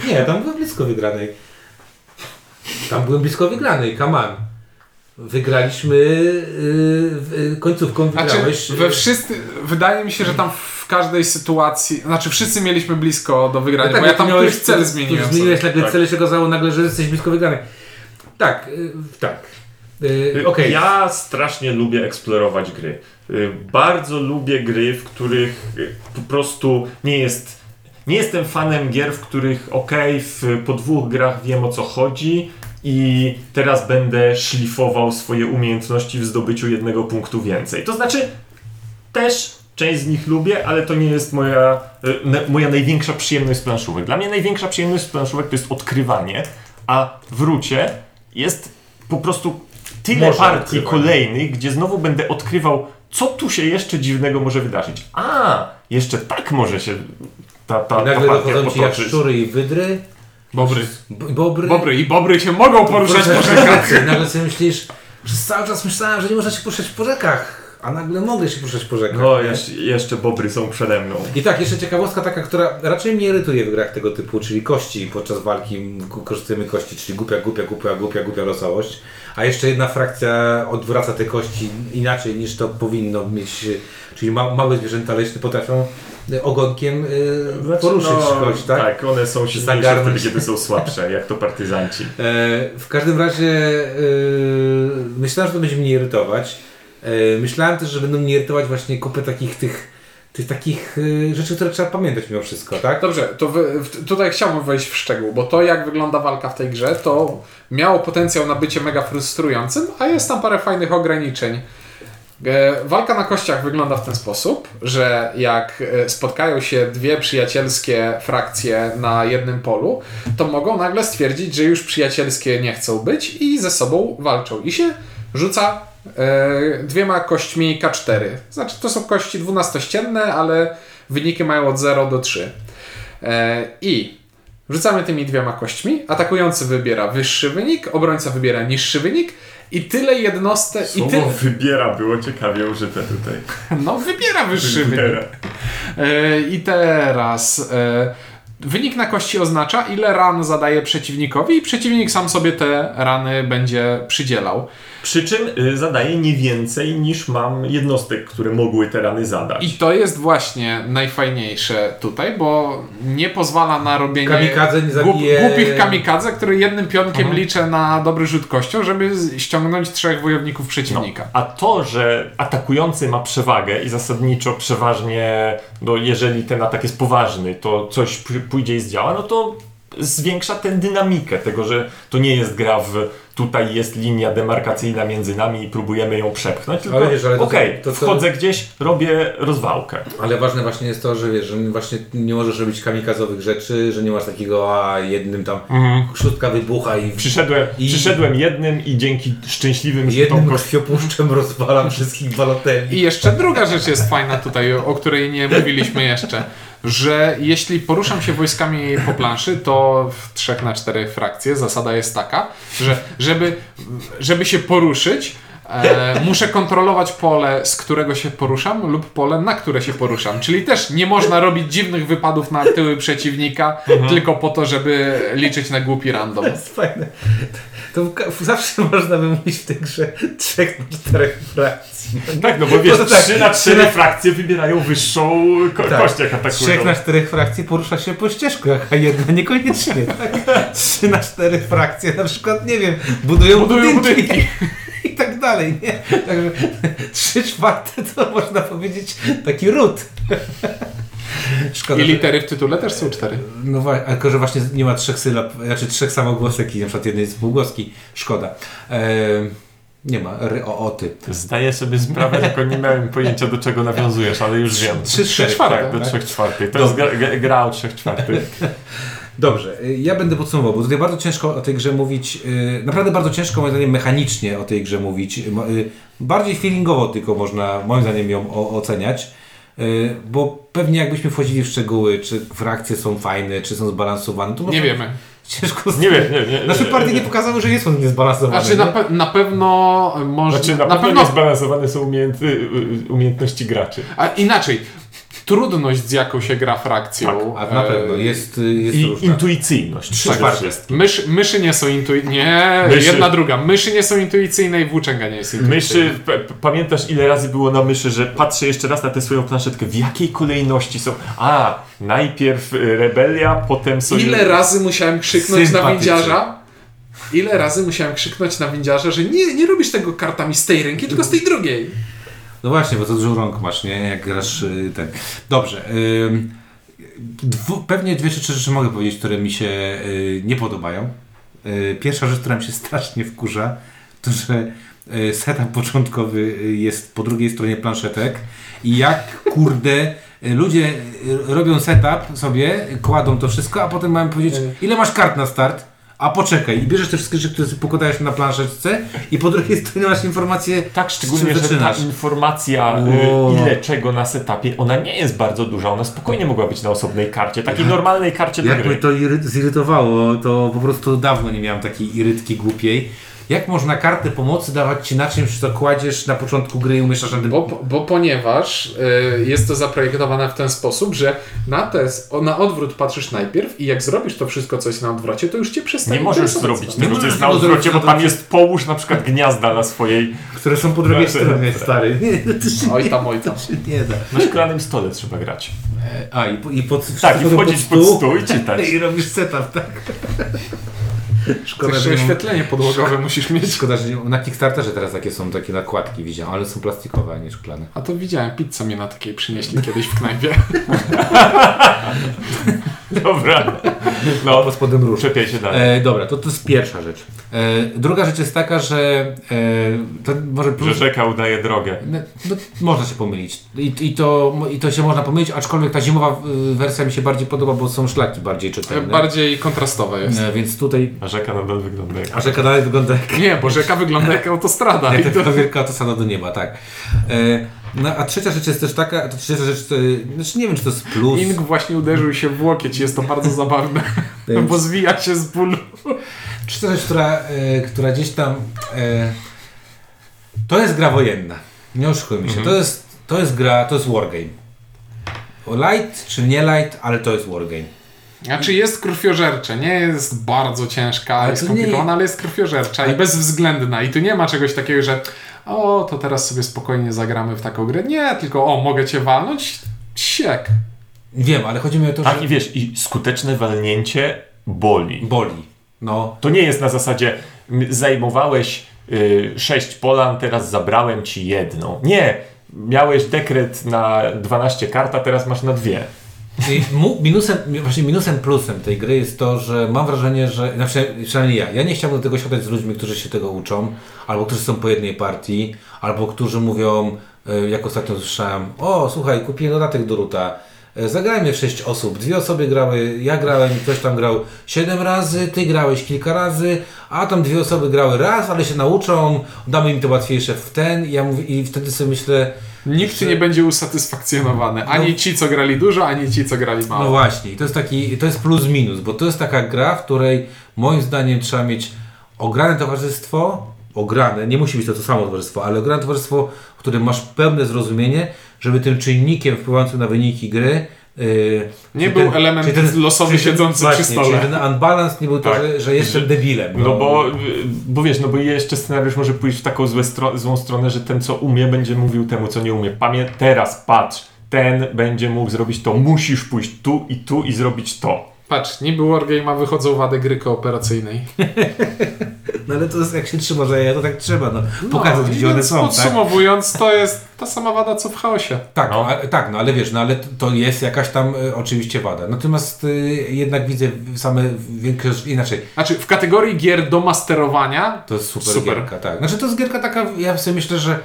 Nie, tam byłem blisko wygranej. Tam byłem blisko wygranej, come on. Wygraliśmy yy, końcówką, Znaczy, wygrałeś. we wszyscy, wydaje mi się, że tam w każdej sytuacji, znaczy wszyscy mieliśmy blisko do wygrania, bo ja tam miałeś- któryś cel zmieniłem. Zmieniłeś sobie. nagle Tak. cel się okazało nagle, że jesteś blisko wygranej. Tak, yy, tak. Yy, Okej. Ja strasznie lubię eksplorować gry. Y, Bardzo lubię gry, w których y, po prostu nie jest. Nie jestem fanem gier, w których okej, w po dwóch grach wiem o co chodzi i teraz będę szlifował swoje umiejętności w zdobyciu jednego punktu więcej. To znaczy, też część z nich lubię, ale to nie jest moja, na, moja największa przyjemność z planszówek. Dla mnie największa przyjemność z planszówek to jest odkrywanie, a w Rucie jest po prostu tyle Może partii odkrywanie. kolejnych, gdzie znowu będę odkrywał, co tu się jeszcze dziwnego może wydarzyć. A, jeszcze tak może się ta, ta, I ta nagle partia dochodzą ci potoczyć. jaszczury i wydry. Bobry. Bobry. Bobry i bobry się mogą poruszać po rzekach. rzekach. Nagle sobie myślisz, przez cały czas myślałem, że nie można się poruszać po rzekach, a nagle mogę się poruszać po rzekach. No, jeszcze, jeszcze bobry są przede mną. I tak, jeszcze ciekawostka taka, która raczej mnie irytuje w grach tego typu, czyli kości podczas walki, korzystujemy kości, czyli głupia, głupia, głupia, głupia, głupia losowość. A jeszcze jedna frakcja odwraca te kości inaczej niż to powinno mieć, czyli ma, małe zwierzęta leśne potrafią ogonkiem y, poruszyć kość, tak? Tak, one są silniejsze Zagarnąć. wtedy, kiedy są słabsze, jak to partyzanci. E, w każdym razie e, myślałem, że to będzie mnie irytować. E, myślałem też, że będą mnie irytować właśnie kupę takich tych, tych takich rzeczy, które trzeba pamiętać mimo wszystko, tak? Dobrze, to wy, tutaj chciałbym wejść w szczegół, bo to jak wygląda walka w tej grze, to miało potencjał na bycie mega frustrującym, a jest tam parę fajnych ograniczeń. E, Walka na kościach wygląda w ten sposób, że jak e, spotkają się dwie przyjacielskie frakcje na jednym polu, to mogą nagle stwierdzić, że już przyjacielskie nie chcą być i ze sobą walczą. I się rzuca e, dwiema kośćmi K4. Znaczy to są kości dwunastościenne, ale wyniki mają od 0 do 3. E, I rzucamy tymi dwiema kośćmi. Atakujący wybiera wyższy wynik, obrońca wybiera niższy wynik. I tyle jednostek. I Słowo tyle, wybiera było ciekawie użyte tutaj. no, wybiera wyższy wynik. Wybiera. E, I teraz e, wynik na kości oznacza, ile ran zadaje przeciwnikowi i przeciwnik sam sobie te rany będzie przydzielał. Przy czym y, zadaje nie więcej niż mam jednostek, które mogły te rany zadać. I to jest właśnie najfajniejsze tutaj, bo nie pozwala na robienie Kamikadze nie głup, zabije- głupich kamikadze, które jednym pionkiem Mhm. liczę na dobry rzut kością, żeby ściągnąć trzech wojowników przeciwnika. A to, że atakujący ma przewagę i zasadniczo przeważnie, no jeżeli ten atak jest poważny, to coś pójdzie i zdziała, no to zwiększa tę dynamikę tego, że to nie jest gra w tutaj jest linia demarkacyjna między nami i próbujemy ją przepchnąć, tylko Ale wiesz, ale to- okej, to- to- wchodzę gdzieś, robię rozwałkę. Ale ważne właśnie jest to, że wiesz, że właśnie nie możesz robić kamikazowych rzeczy, że nie masz takiego, a jednym tam szóstka wybucha i Przyszedłem, I- przyszedłem jednym i dzięki szczęśliwym jednym kości krwiopuszczem rozwalam wszystkich baloteli. I jeszcze druga rzecz jest fajna tutaj, o której nie mówiliśmy jeszcze, że jeśli poruszam się wojskami po planszy, to w 3 na 4 frakcje zasada jest taka, że żeby, żeby się poruszyć, e, muszę kontrolować pole, z którego się poruszam lub pole, na które się poruszam. Czyli też nie można robić dziwnych wypadów na tyły przeciwnika tylko po to, żeby liczyć na głupi random. To jest fajne. To zawsze można wymówić w tej grze trzech na czterech frakcji. Tak, no bo wiesz, to tak, 3 na 4 trzy na- frakcje wybierają wyższą ko- Tak. kość, jak atakują. Trzech na czterech frakcji porusza się po ścieżkach, a jedna niekoniecznie. Tak? Trzy na cztery frakcje na przykład, nie wiem, budują, Budują budynki. budynki. Tak dalej, nie? Także trzy czwarte to można powiedzieć taki ród. Szkoda, I że- litery w tytule też są cztery. No właśnie, tylko że właśnie nie ma trzech sylab, znaczy trzech samogłosek i na przykład jednej z półgłoski. Szkoda. Nie ma, ry, o, o, ty. Zdaję sobie sprawę, tylko nie miałem pojęcia do czego nawiązujesz, ale już wiem. Trzy, Trzy cztery. czwarte. Tak, do? 3 czwartych. To jest gra, gra- gra o 3 czwartych. Dobrze, y, ja będę podsumował, bo tutaj bardzo ciężko o tej grze mówić, y, naprawdę bardzo ciężko moim zdaniem mechanicznie o tej grze mówić. Y, Bardziej feelingowo tylko można moim zdaniem ją oceniać, bo pewnie jakbyśmy wchodzili w szczegóły, czy frakcje są fajne, czy są zbalansowane, to Nie wiemy. Ciężko Nie wiem, nie, nie. Nasze partie nie pokazały, że nie są niezbalansowane. Znaczy na, nie? pe- na pewno można. Znaczy, na, pewno, niezbalansowane są umiejęt, umiejętności graczy. A inaczej, trudność z jaką się gra frakcją. A na e, pewno jest, jest I różna. intuicyjność. Trzy wszystkim. Mysz, myszy nie są intuicyjne. Nie, Myszy. jedna druga. Myszy nie są intuicyjne i włóczęga nie jest intuicyjna. Myszy, pamiętasz ile razy było na myszy, że patrzę jeszcze raz na tę swoją planszetkę, w jakiej kolejności są. A, najpierw y, rebelia, potem sojusz. Ile razy musiałem krzyknąć na windziarza? Ile razy musiałem krzyknąć na windziarza, że nie, nie robisz tego kartami z tej ręki, tylko z tej drugiej. No właśnie, bo to dużo rąk masz, nie? Jak grasz y, ten. Dobrze. dwu, pewnie dwie czy trzy rzeczy mogę powiedzieć, które mi się y, nie podobają. Y, pierwsza rzecz, która mi się strasznie wkurza, to że setup początkowy jest po drugiej stronie planszetek i jak kurde ludzie robią setup sobie, kładą to wszystko, a potem mają powiedzieć, ile masz kart na start? A poczekaj, i bierzesz te wszystkie rzeczy, które pokładałeś na planszetce i po drugiej stronie masz informację, Tak, szczególnie, że ta informacja, y, ile czego na setupie, ona nie jest bardzo duża, ona spokojnie mogła być na osobnej karcie, takiej normalnej karcie Jak mnie to iry- zirytowało, to po prostu dawno nie miałem takiej irytki głupiej. Jak można kartę pomocy dawać ci na czymś, co kładziesz na początku gry i umieszczasz na tym... Bo, bo ponieważ y, jest to zaprojektowane w ten sposób, że na, te, na odwrót patrzysz najpierw i jak zrobisz to wszystko, co jest na odwrocie, to już cię przestanie Nie możesz zrobić Nie tego, co możesz jest na odwrocie, bo tam jest połóż na przykład gniazda na swojej, Które są po drugiej Znaczy, stronie, tak. stary. Nie, to się Oj tam, oj tam. nie da. na szklanym stole trzeba grać. A, i, po- i pod, Tak, i wchodzić pod stół i czytać. I robisz setup, tak. Szkoda, Jeszcze że nie, oświetlenie podłogowe musisz mieć. szkoda, że nie, na Kickstarterze teraz takie są takie nakładki, widziałem, ale są plastikowe, a nie szklane. A to widziałem, pizzę mnie na takiej przynieśli kiedyś w knajpie. Dobra. No, Pod spodem róż. czepiaj się dalej. E, dobra, to, to jest pierwsza rzecz. E, druga rzecz jest taka, że e, to może Że rzeka udaje drogę. No, no, można się pomylić. I, i, to, I to się można pomylić, aczkolwiek ta zimowa y, wersja mi się bardziej podoba, bo są szlaki bardziej czytelne. Bardziej kontrastowe jest. E, więc tutaj. A rzeka nadal wygląda jak... A rzeka dalej wygląda jak, Nie, bo rzeka wygląda jak autostrada. Jak to, wielka autostrada do nieba, tak. E, no, a trzecia rzecz jest też taka, to trzecia rzecz, to, znaczy nie wiem, czy to jest plus. Ing właśnie uderzył się w łokieć, jest to bardzo zabawne, bo zwija się z bólu. Trzecia rzecz, która, e, która gdzieś tam. E, to jest gra wojenna. Nie oszukujmy się. To, jest, to jest gra, to jest wargame. Light czy nie light, ale to jest wargame. Znaczy jest krwiożercze, nie jest bardzo ciężka Ale to skomplikowana, nie- ale jest krwiożercza i bezwzględna. I tu nie ma czegoś takiego, że o, to teraz sobie spokojnie zagramy w taką grę. Nie, tylko o, mogę cię walnąć? Siek. Wiem, ale chodzi mi o to, Tak że i wiesz, i skuteczne walnięcie boli. boli. No, To nie jest na zasadzie zajmowałeś y, sześć polan, teraz zabrałem ci jedną. Nie, miałeś dekret na 12 kart, a teraz masz na dwie. Minusem, właśnie minusem plusem tej gry jest to, że mam wrażenie, że, znaczy, przynajmniej ja, ja nie chciałbym do tego siadać z ludźmi, którzy się tego uczą, albo którzy są po jednej partii, albo którzy mówią, e, jak ostatnio słyszałem, o słuchaj, kupiłem dodatek do Ruta, zagrajmy w sześć osób, dwie osoby grały, ja grałem, ktoś tam grał siedem razy, ty grałeś kilka razy, a tam dwie osoby grały raz, ale się nauczą, damy im to łatwiejsze w ten, ja mówię, i wtedy sobie myślę, Nikt nie będzie usatysfakcjonowany. Ani ci, co grali dużo, ani ci, co grali mało. No właśnie, to jest taki, to jest plus minus, bo to jest taka gra, w której moim zdaniem trzeba mieć ograne towarzystwo, ograne, nie musi być to to samo towarzystwo, ale ograne towarzystwo, w którym masz pełne zrozumienie, żeby tym czynnikiem wpływającym na wyniki gry yy, Nie był element losowy czyli ten- siedzący właśnie, przy stole. Czyli ten unbalance nie był to, Tak. że, że jestem debilem. No bo, bo wiesz, no bo jeszcze scenariusz może pójść w taką złe stro- złą stronę, że ten co umie będzie mówił temu co nie umie. Pamię teraz patrz, ten będzie mógł zrobić to, musisz pójść tu i tu i zrobić to. Patrz, niby Wargame'a wychodzą wady gry kooperacyjnej. No ale to jest, jak się trzyma, że ja to tak trzeba, no, pokazać No, gdzie one są, tak? Podsumowując, to jest ta sama wada, co w chaosie. Tak, No. a, tak, no ale wiesz, no ale to jest jakaś tam e, oczywiście wada. Natomiast y, jednak widzę same większość, inaczej, Znaczy, w kategorii gier do masterowania to jest super, Super. gierka, tak. Znaczy to jest gierka taka, ja sobie myślę, że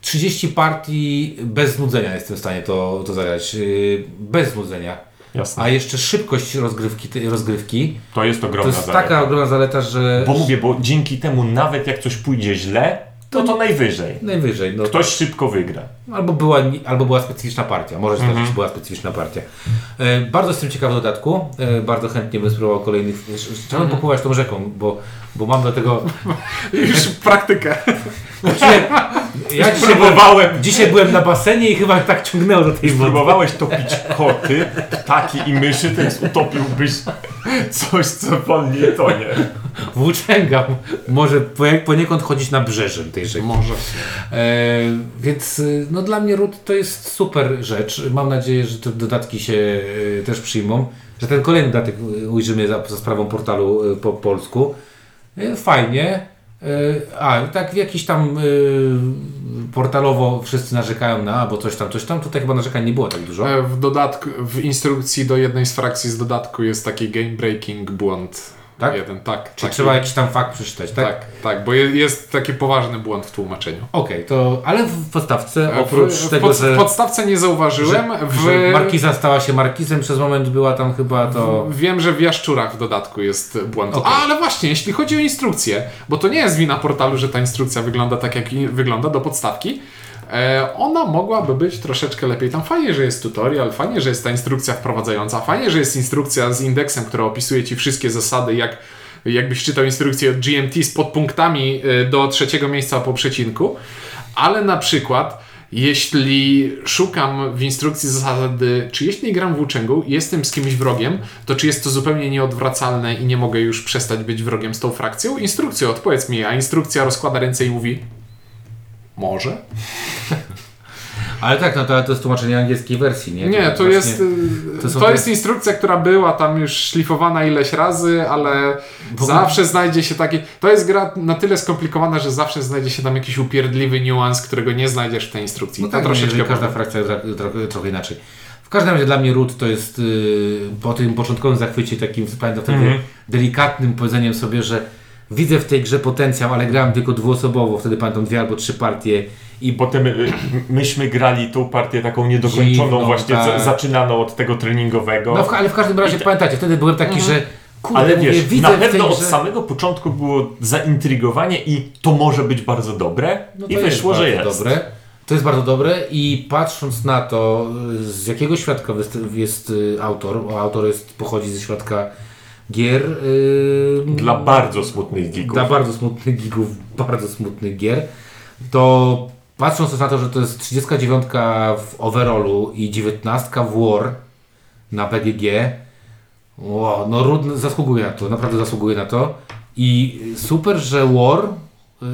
30 partii bez znudzenia jestem w stanie to, to zagrać, y, bez znudzenia. Jasne. A jeszcze szybkość rozgrywki, tej rozgrywki To jest to ogromna jest zaleta. taka ogromna zaleta, że... Bo mówię, bo dzięki temu nawet jak coś pójdzie źle, to to najwyżej. Najwyżej, no. Ktoś szybko wygra. Albo była, albo była specyficzna partia. Może Mhm. zdarzyć, że była specyficzna partia. E, bardzo jestem ciekaw dodatku. E, bardzo chętnie bym spróbował kolejnych. Chciałbym Mhm. popływać tą rzeką, bo, bo mam do tego. już praktykę. Ja dzisiaj byłem, dzisiaj byłem na basenie i chyba tak ciągnęło do tej wody. próbowałeś topić koty, ptaki i myszy, teraz utopiłbyś coś, co wolniej tonie. Włóczęga może poniekąd chodzić na brzeżem tej rzeki. Może. E, więc y, no, dla mnie Root to jest super rzecz. Mam nadzieję, że te dodatki się y, też przyjmą. Że ten kolejny dodatek ujrzymy za, za sprawą portalu y, po polsku. Y, fajnie. Y, a, tak jakiś tam y, portalowo wszyscy narzekają na, albo coś tam, coś tam. Tutaj chyba narzekań nie było tak dużo. E, W dodatku, w instrukcji do jednej z frakcji z dodatku jest taki game breaking błąd. Tak? Jeden, tak. Czy taki- trzeba jakiś tam fakt przeczytać, tak? Tak, tak, bo je- jest taki poważny błąd w tłumaczeniu. Okej, to ale w podstawce E, oprócz w, w, tego, pod, że, w podstawce nie zauważyłem. że, w, że Markiza stała się Markizem, przez moment była tam chyba to... Wiem, że w Jaszczurach w dodatku jest błąd. Okej. A, ale właśnie, jeśli chodzi o instrukcję, bo to nie jest wina portalu, że ta instrukcja wygląda tak, jak wygląda do podstawki. E, ona mogłaby być troszeczkę lepiej. Tam fajnie, że jest tutorial, fajnie, że jest ta instrukcja wprowadzająca, fajnie, że jest instrukcja z indeksem, która opisuje Ci wszystkie zasady, jak jakbyś czytał instrukcję od GMT z podpunktami e, do trzeciego miejsca po przecinku. Ale na przykład jeśli szukam w instrukcji zasady, czy jeśli gram włóczęgą i jestem z kimś wrogiem, to czy jest to zupełnie nieodwracalne i nie mogę już przestać być wrogiem z tą frakcją? Instrukcja, odpowiedz mi, a instrukcja rozkłada ręce i mówi może? Ale tak, no to, to jest tłumaczenie angielskiej wersji, nie? Nie, to właśnie- jest, to to, to te- jest instrukcja, która była tam już szlifowana ileś razy, ale Bo- zawsze znajdzie się taki... To jest gra na tyle skomplikowana, że zawsze znajdzie się tam jakiś upierdliwy niuans, którego nie znajdziesz w tej instrukcji. No To tak, troszeczkę jeżeli każda frakcja trochę, trochę inaczej. W każdym razie dla mnie Root to jest yy, po tym początkowym zachwycie takim, pamiętam wtedy, Mhm. delikatnym powiedzeniem sobie, że widzę w tej grze potencjał, ale grałem tylko dwuosobowo, wtedy pamiętam dwie albo trzy partie i potem y, myśmy grali tą partię taką niedokończoną, Dziwną, właśnie tak. za- zaczynaną od tego treningowego. No, ale w każdym razie pamiętacie, wtedy byłem taki, że kurde, Ale mówię, wiesz, widzę na w tej pewno od grze... samego początku było zaintrygowanie i to może być bardzo dobre. No to I wyszło, że jest. Dobre. To jest bardzo dobre i patrząc na to, z jakiego świadka wyst- jest y, autor, bo autor jest, pochodzi ze świadka gier. y, Dla bardzo smutnych geeków. dla bardzo smutnych gigów, bardzo smutnych gier, to patrząc na to, że to jest 39 w overallu i 19 w War na BGG, Wow, no zasługuje na to, naprawdę zasługuje na to. I super, że War,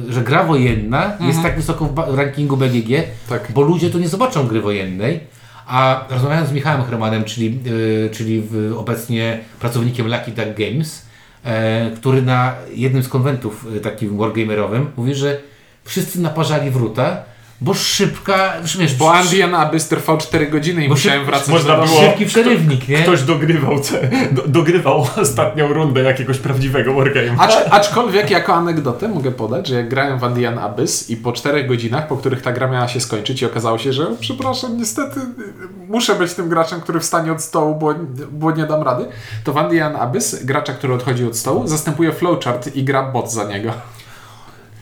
y, że gra wojenna jest tak wysoko w rankingu BGG, Tak. bo ludzie tu nie zobaczą gry wojennej. A rozmawiając z Michałem Hermanem, czyli, y, czyli obecnie pracownikiem Lucky Duck Games, e, który na jednym z konwentów y, takim wargamerowym mówi, że wszyscy naparzali wróta, bo szybka, wiesz, Bo Andian Abyss trwał 4 godziny i Bo musiałem wracać można do domu. było- szybki przerywnik, nie? Ktoś dogrywał, te, do, dogrywał ostatnią rundę jakiegoś prawdziwego wargame'a. Acz, aczkolwiek jako anegdotę mogę podać, że jak grałem w Andian Abyss i po 4 godzinach, po których ta gra miała się skończyć i okazało się, że przepraszam, niestety muszę być tym graczem, który wstanie od stołu, bo, bo nie dam rady, to w Andian Abyss gracza, który odchodzi od stołu, zastępuje flowchart i gra bot za niego.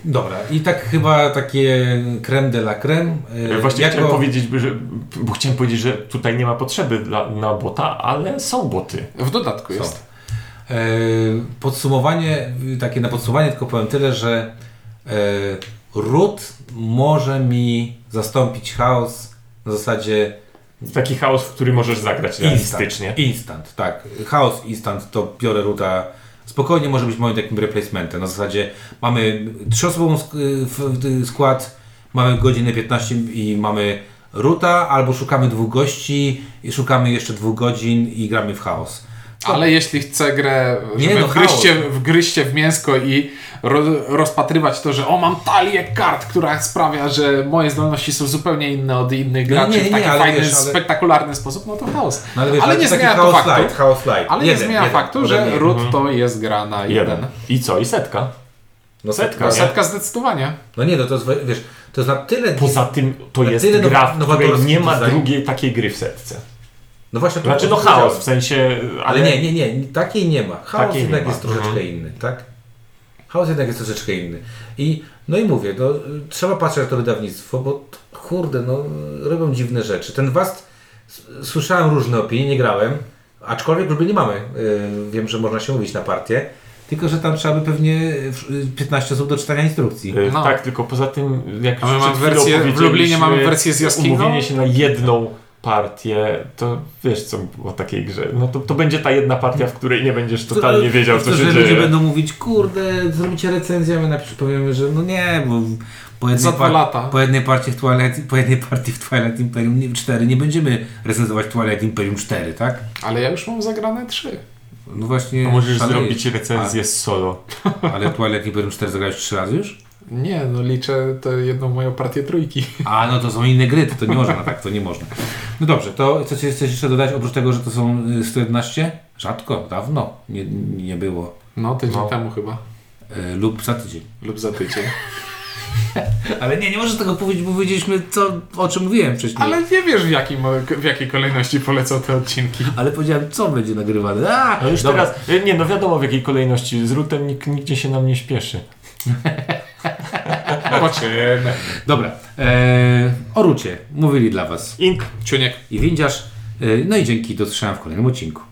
Dobra, i tak chyba takie creme de la creme. e, Właśnie jako- chciałem powiedzieć, że, bo chciałem powiedzieć, że tutaj nie ma potrzeby dla, na bota, ale są boty. W dodatku Są. jest. E, Podsumowanie, takie na podsumowanie tylko powiem tyle, że e, root może mi zastąpić chaos na zasadzie Taki chaos, w który możesz zagrać realistycznie. instant. Instant, tak. Chaos instant to biorę roota. Spokojnie może być moim takim replacementem. Na zasadzie mamy trzyosobową y, y, skład, mamy godzinę 15 i mamy roota, albo szukamy dwóch gości i szukamy jeszcze dwóch godzin i gramy w chaos. Ale jeśli chcę grę, Nie, żeby no, wgryźcie, wgryźcie w mięsko i ro, rozpatrywać to, że o, mam talię kart, która sprawia, że moje zdolności są zupełnie inne od innych No graczy nie, nie, w taki nie, fajny, wiesz, ale- spektakularny sposób, no to chaos. No, ale wiesz, ale ale nie zmienia to faktu, light, chaos light. ale Jeden, nie zmienia jeden, faktu, że root to jest gra na jeden. Jeden. I co? I setka. No Setka, No, nie? setka zdecydowanie. No nie, no to jest, wiesz, to jest na tyle... Poza tym to jest tyle gra, w której nie ma design. drugiej takiej gry w setce. No właśnie, to Znaczy no to chaos, w sensie... Ale nie, nie, nie, takiej nie ma. Chaos Takiej jednak ma. jest troszeczkę Mhm. inny, tak? Chaos jednak jest troszeczkę inny. I no i mówię, no, y, trzeba patrzeć na to wydawnictwo, bo kurde, no robią dziwne rzeczy. Ten Wast, słyszałem różne opinie, nie grałem, aczkolwiek już nie mamy. Y, wiem, że można się mówić na partię, tylko że tam trzeba by pewnie y, 15 osób do czytania instrukcji. Y, No. Tak, tylko poza tym, jak A my już mamy wersję- w Lublinie mamy wersję z jaskinią? Umówienie się na jedną partię, to wiesz co o takiej grze. No to, to będzie ta jedna partia, w której nie będziesz totalnie wiedział, co To, się że dzieje. ludzie będą mówić, kurde, zrobicie recenzję, a my napisz, powiemy, że no nie, bo po jednej, par- lata. po jednej partii w Twilight, po jednej partii w Twilight Imperium nie- 4 nie będziemy recenzować Twilight Imperium 4, tak? Ale ja już mam zagrane trzy. No właśnie. A możesz szalejesz. zrobić recenzję z solo. Ale Twilight Imperium 4 zagrałeś 3 razy już? Nie, no liczę tę jedną moją partię trójki. A, no to są inne gry, to, to nie można, tak, to nie można. No dobrze, to co chcesz jeszcze dodać, oprócz tego, że to są y, 111? Rzadko, dawno nie, nie było. No, tydzień No. temu chyba. Y, lub za tydzień. Lub za tydzień. Ale nie, nie możesz tego powiedzieć, bo powiedzieliśmy co, o czym mówiłem wcześniej. Ale nie wiesz w, jakim, w jakiej kolejności polecą te odcinki. Ale powiedziałem, co będzie nagrywane. A, No już dobra. teraz, y, nie no wiadomo w jakiej kolejności, z rutem nikt, nigdzie się nam nie śpieszy. Zobaczymy. Dobra, e, o Rucie mówili dla Was Ink Ciuniek. i Windziarz. E, no i dzięki, do w kolejnym odcinku.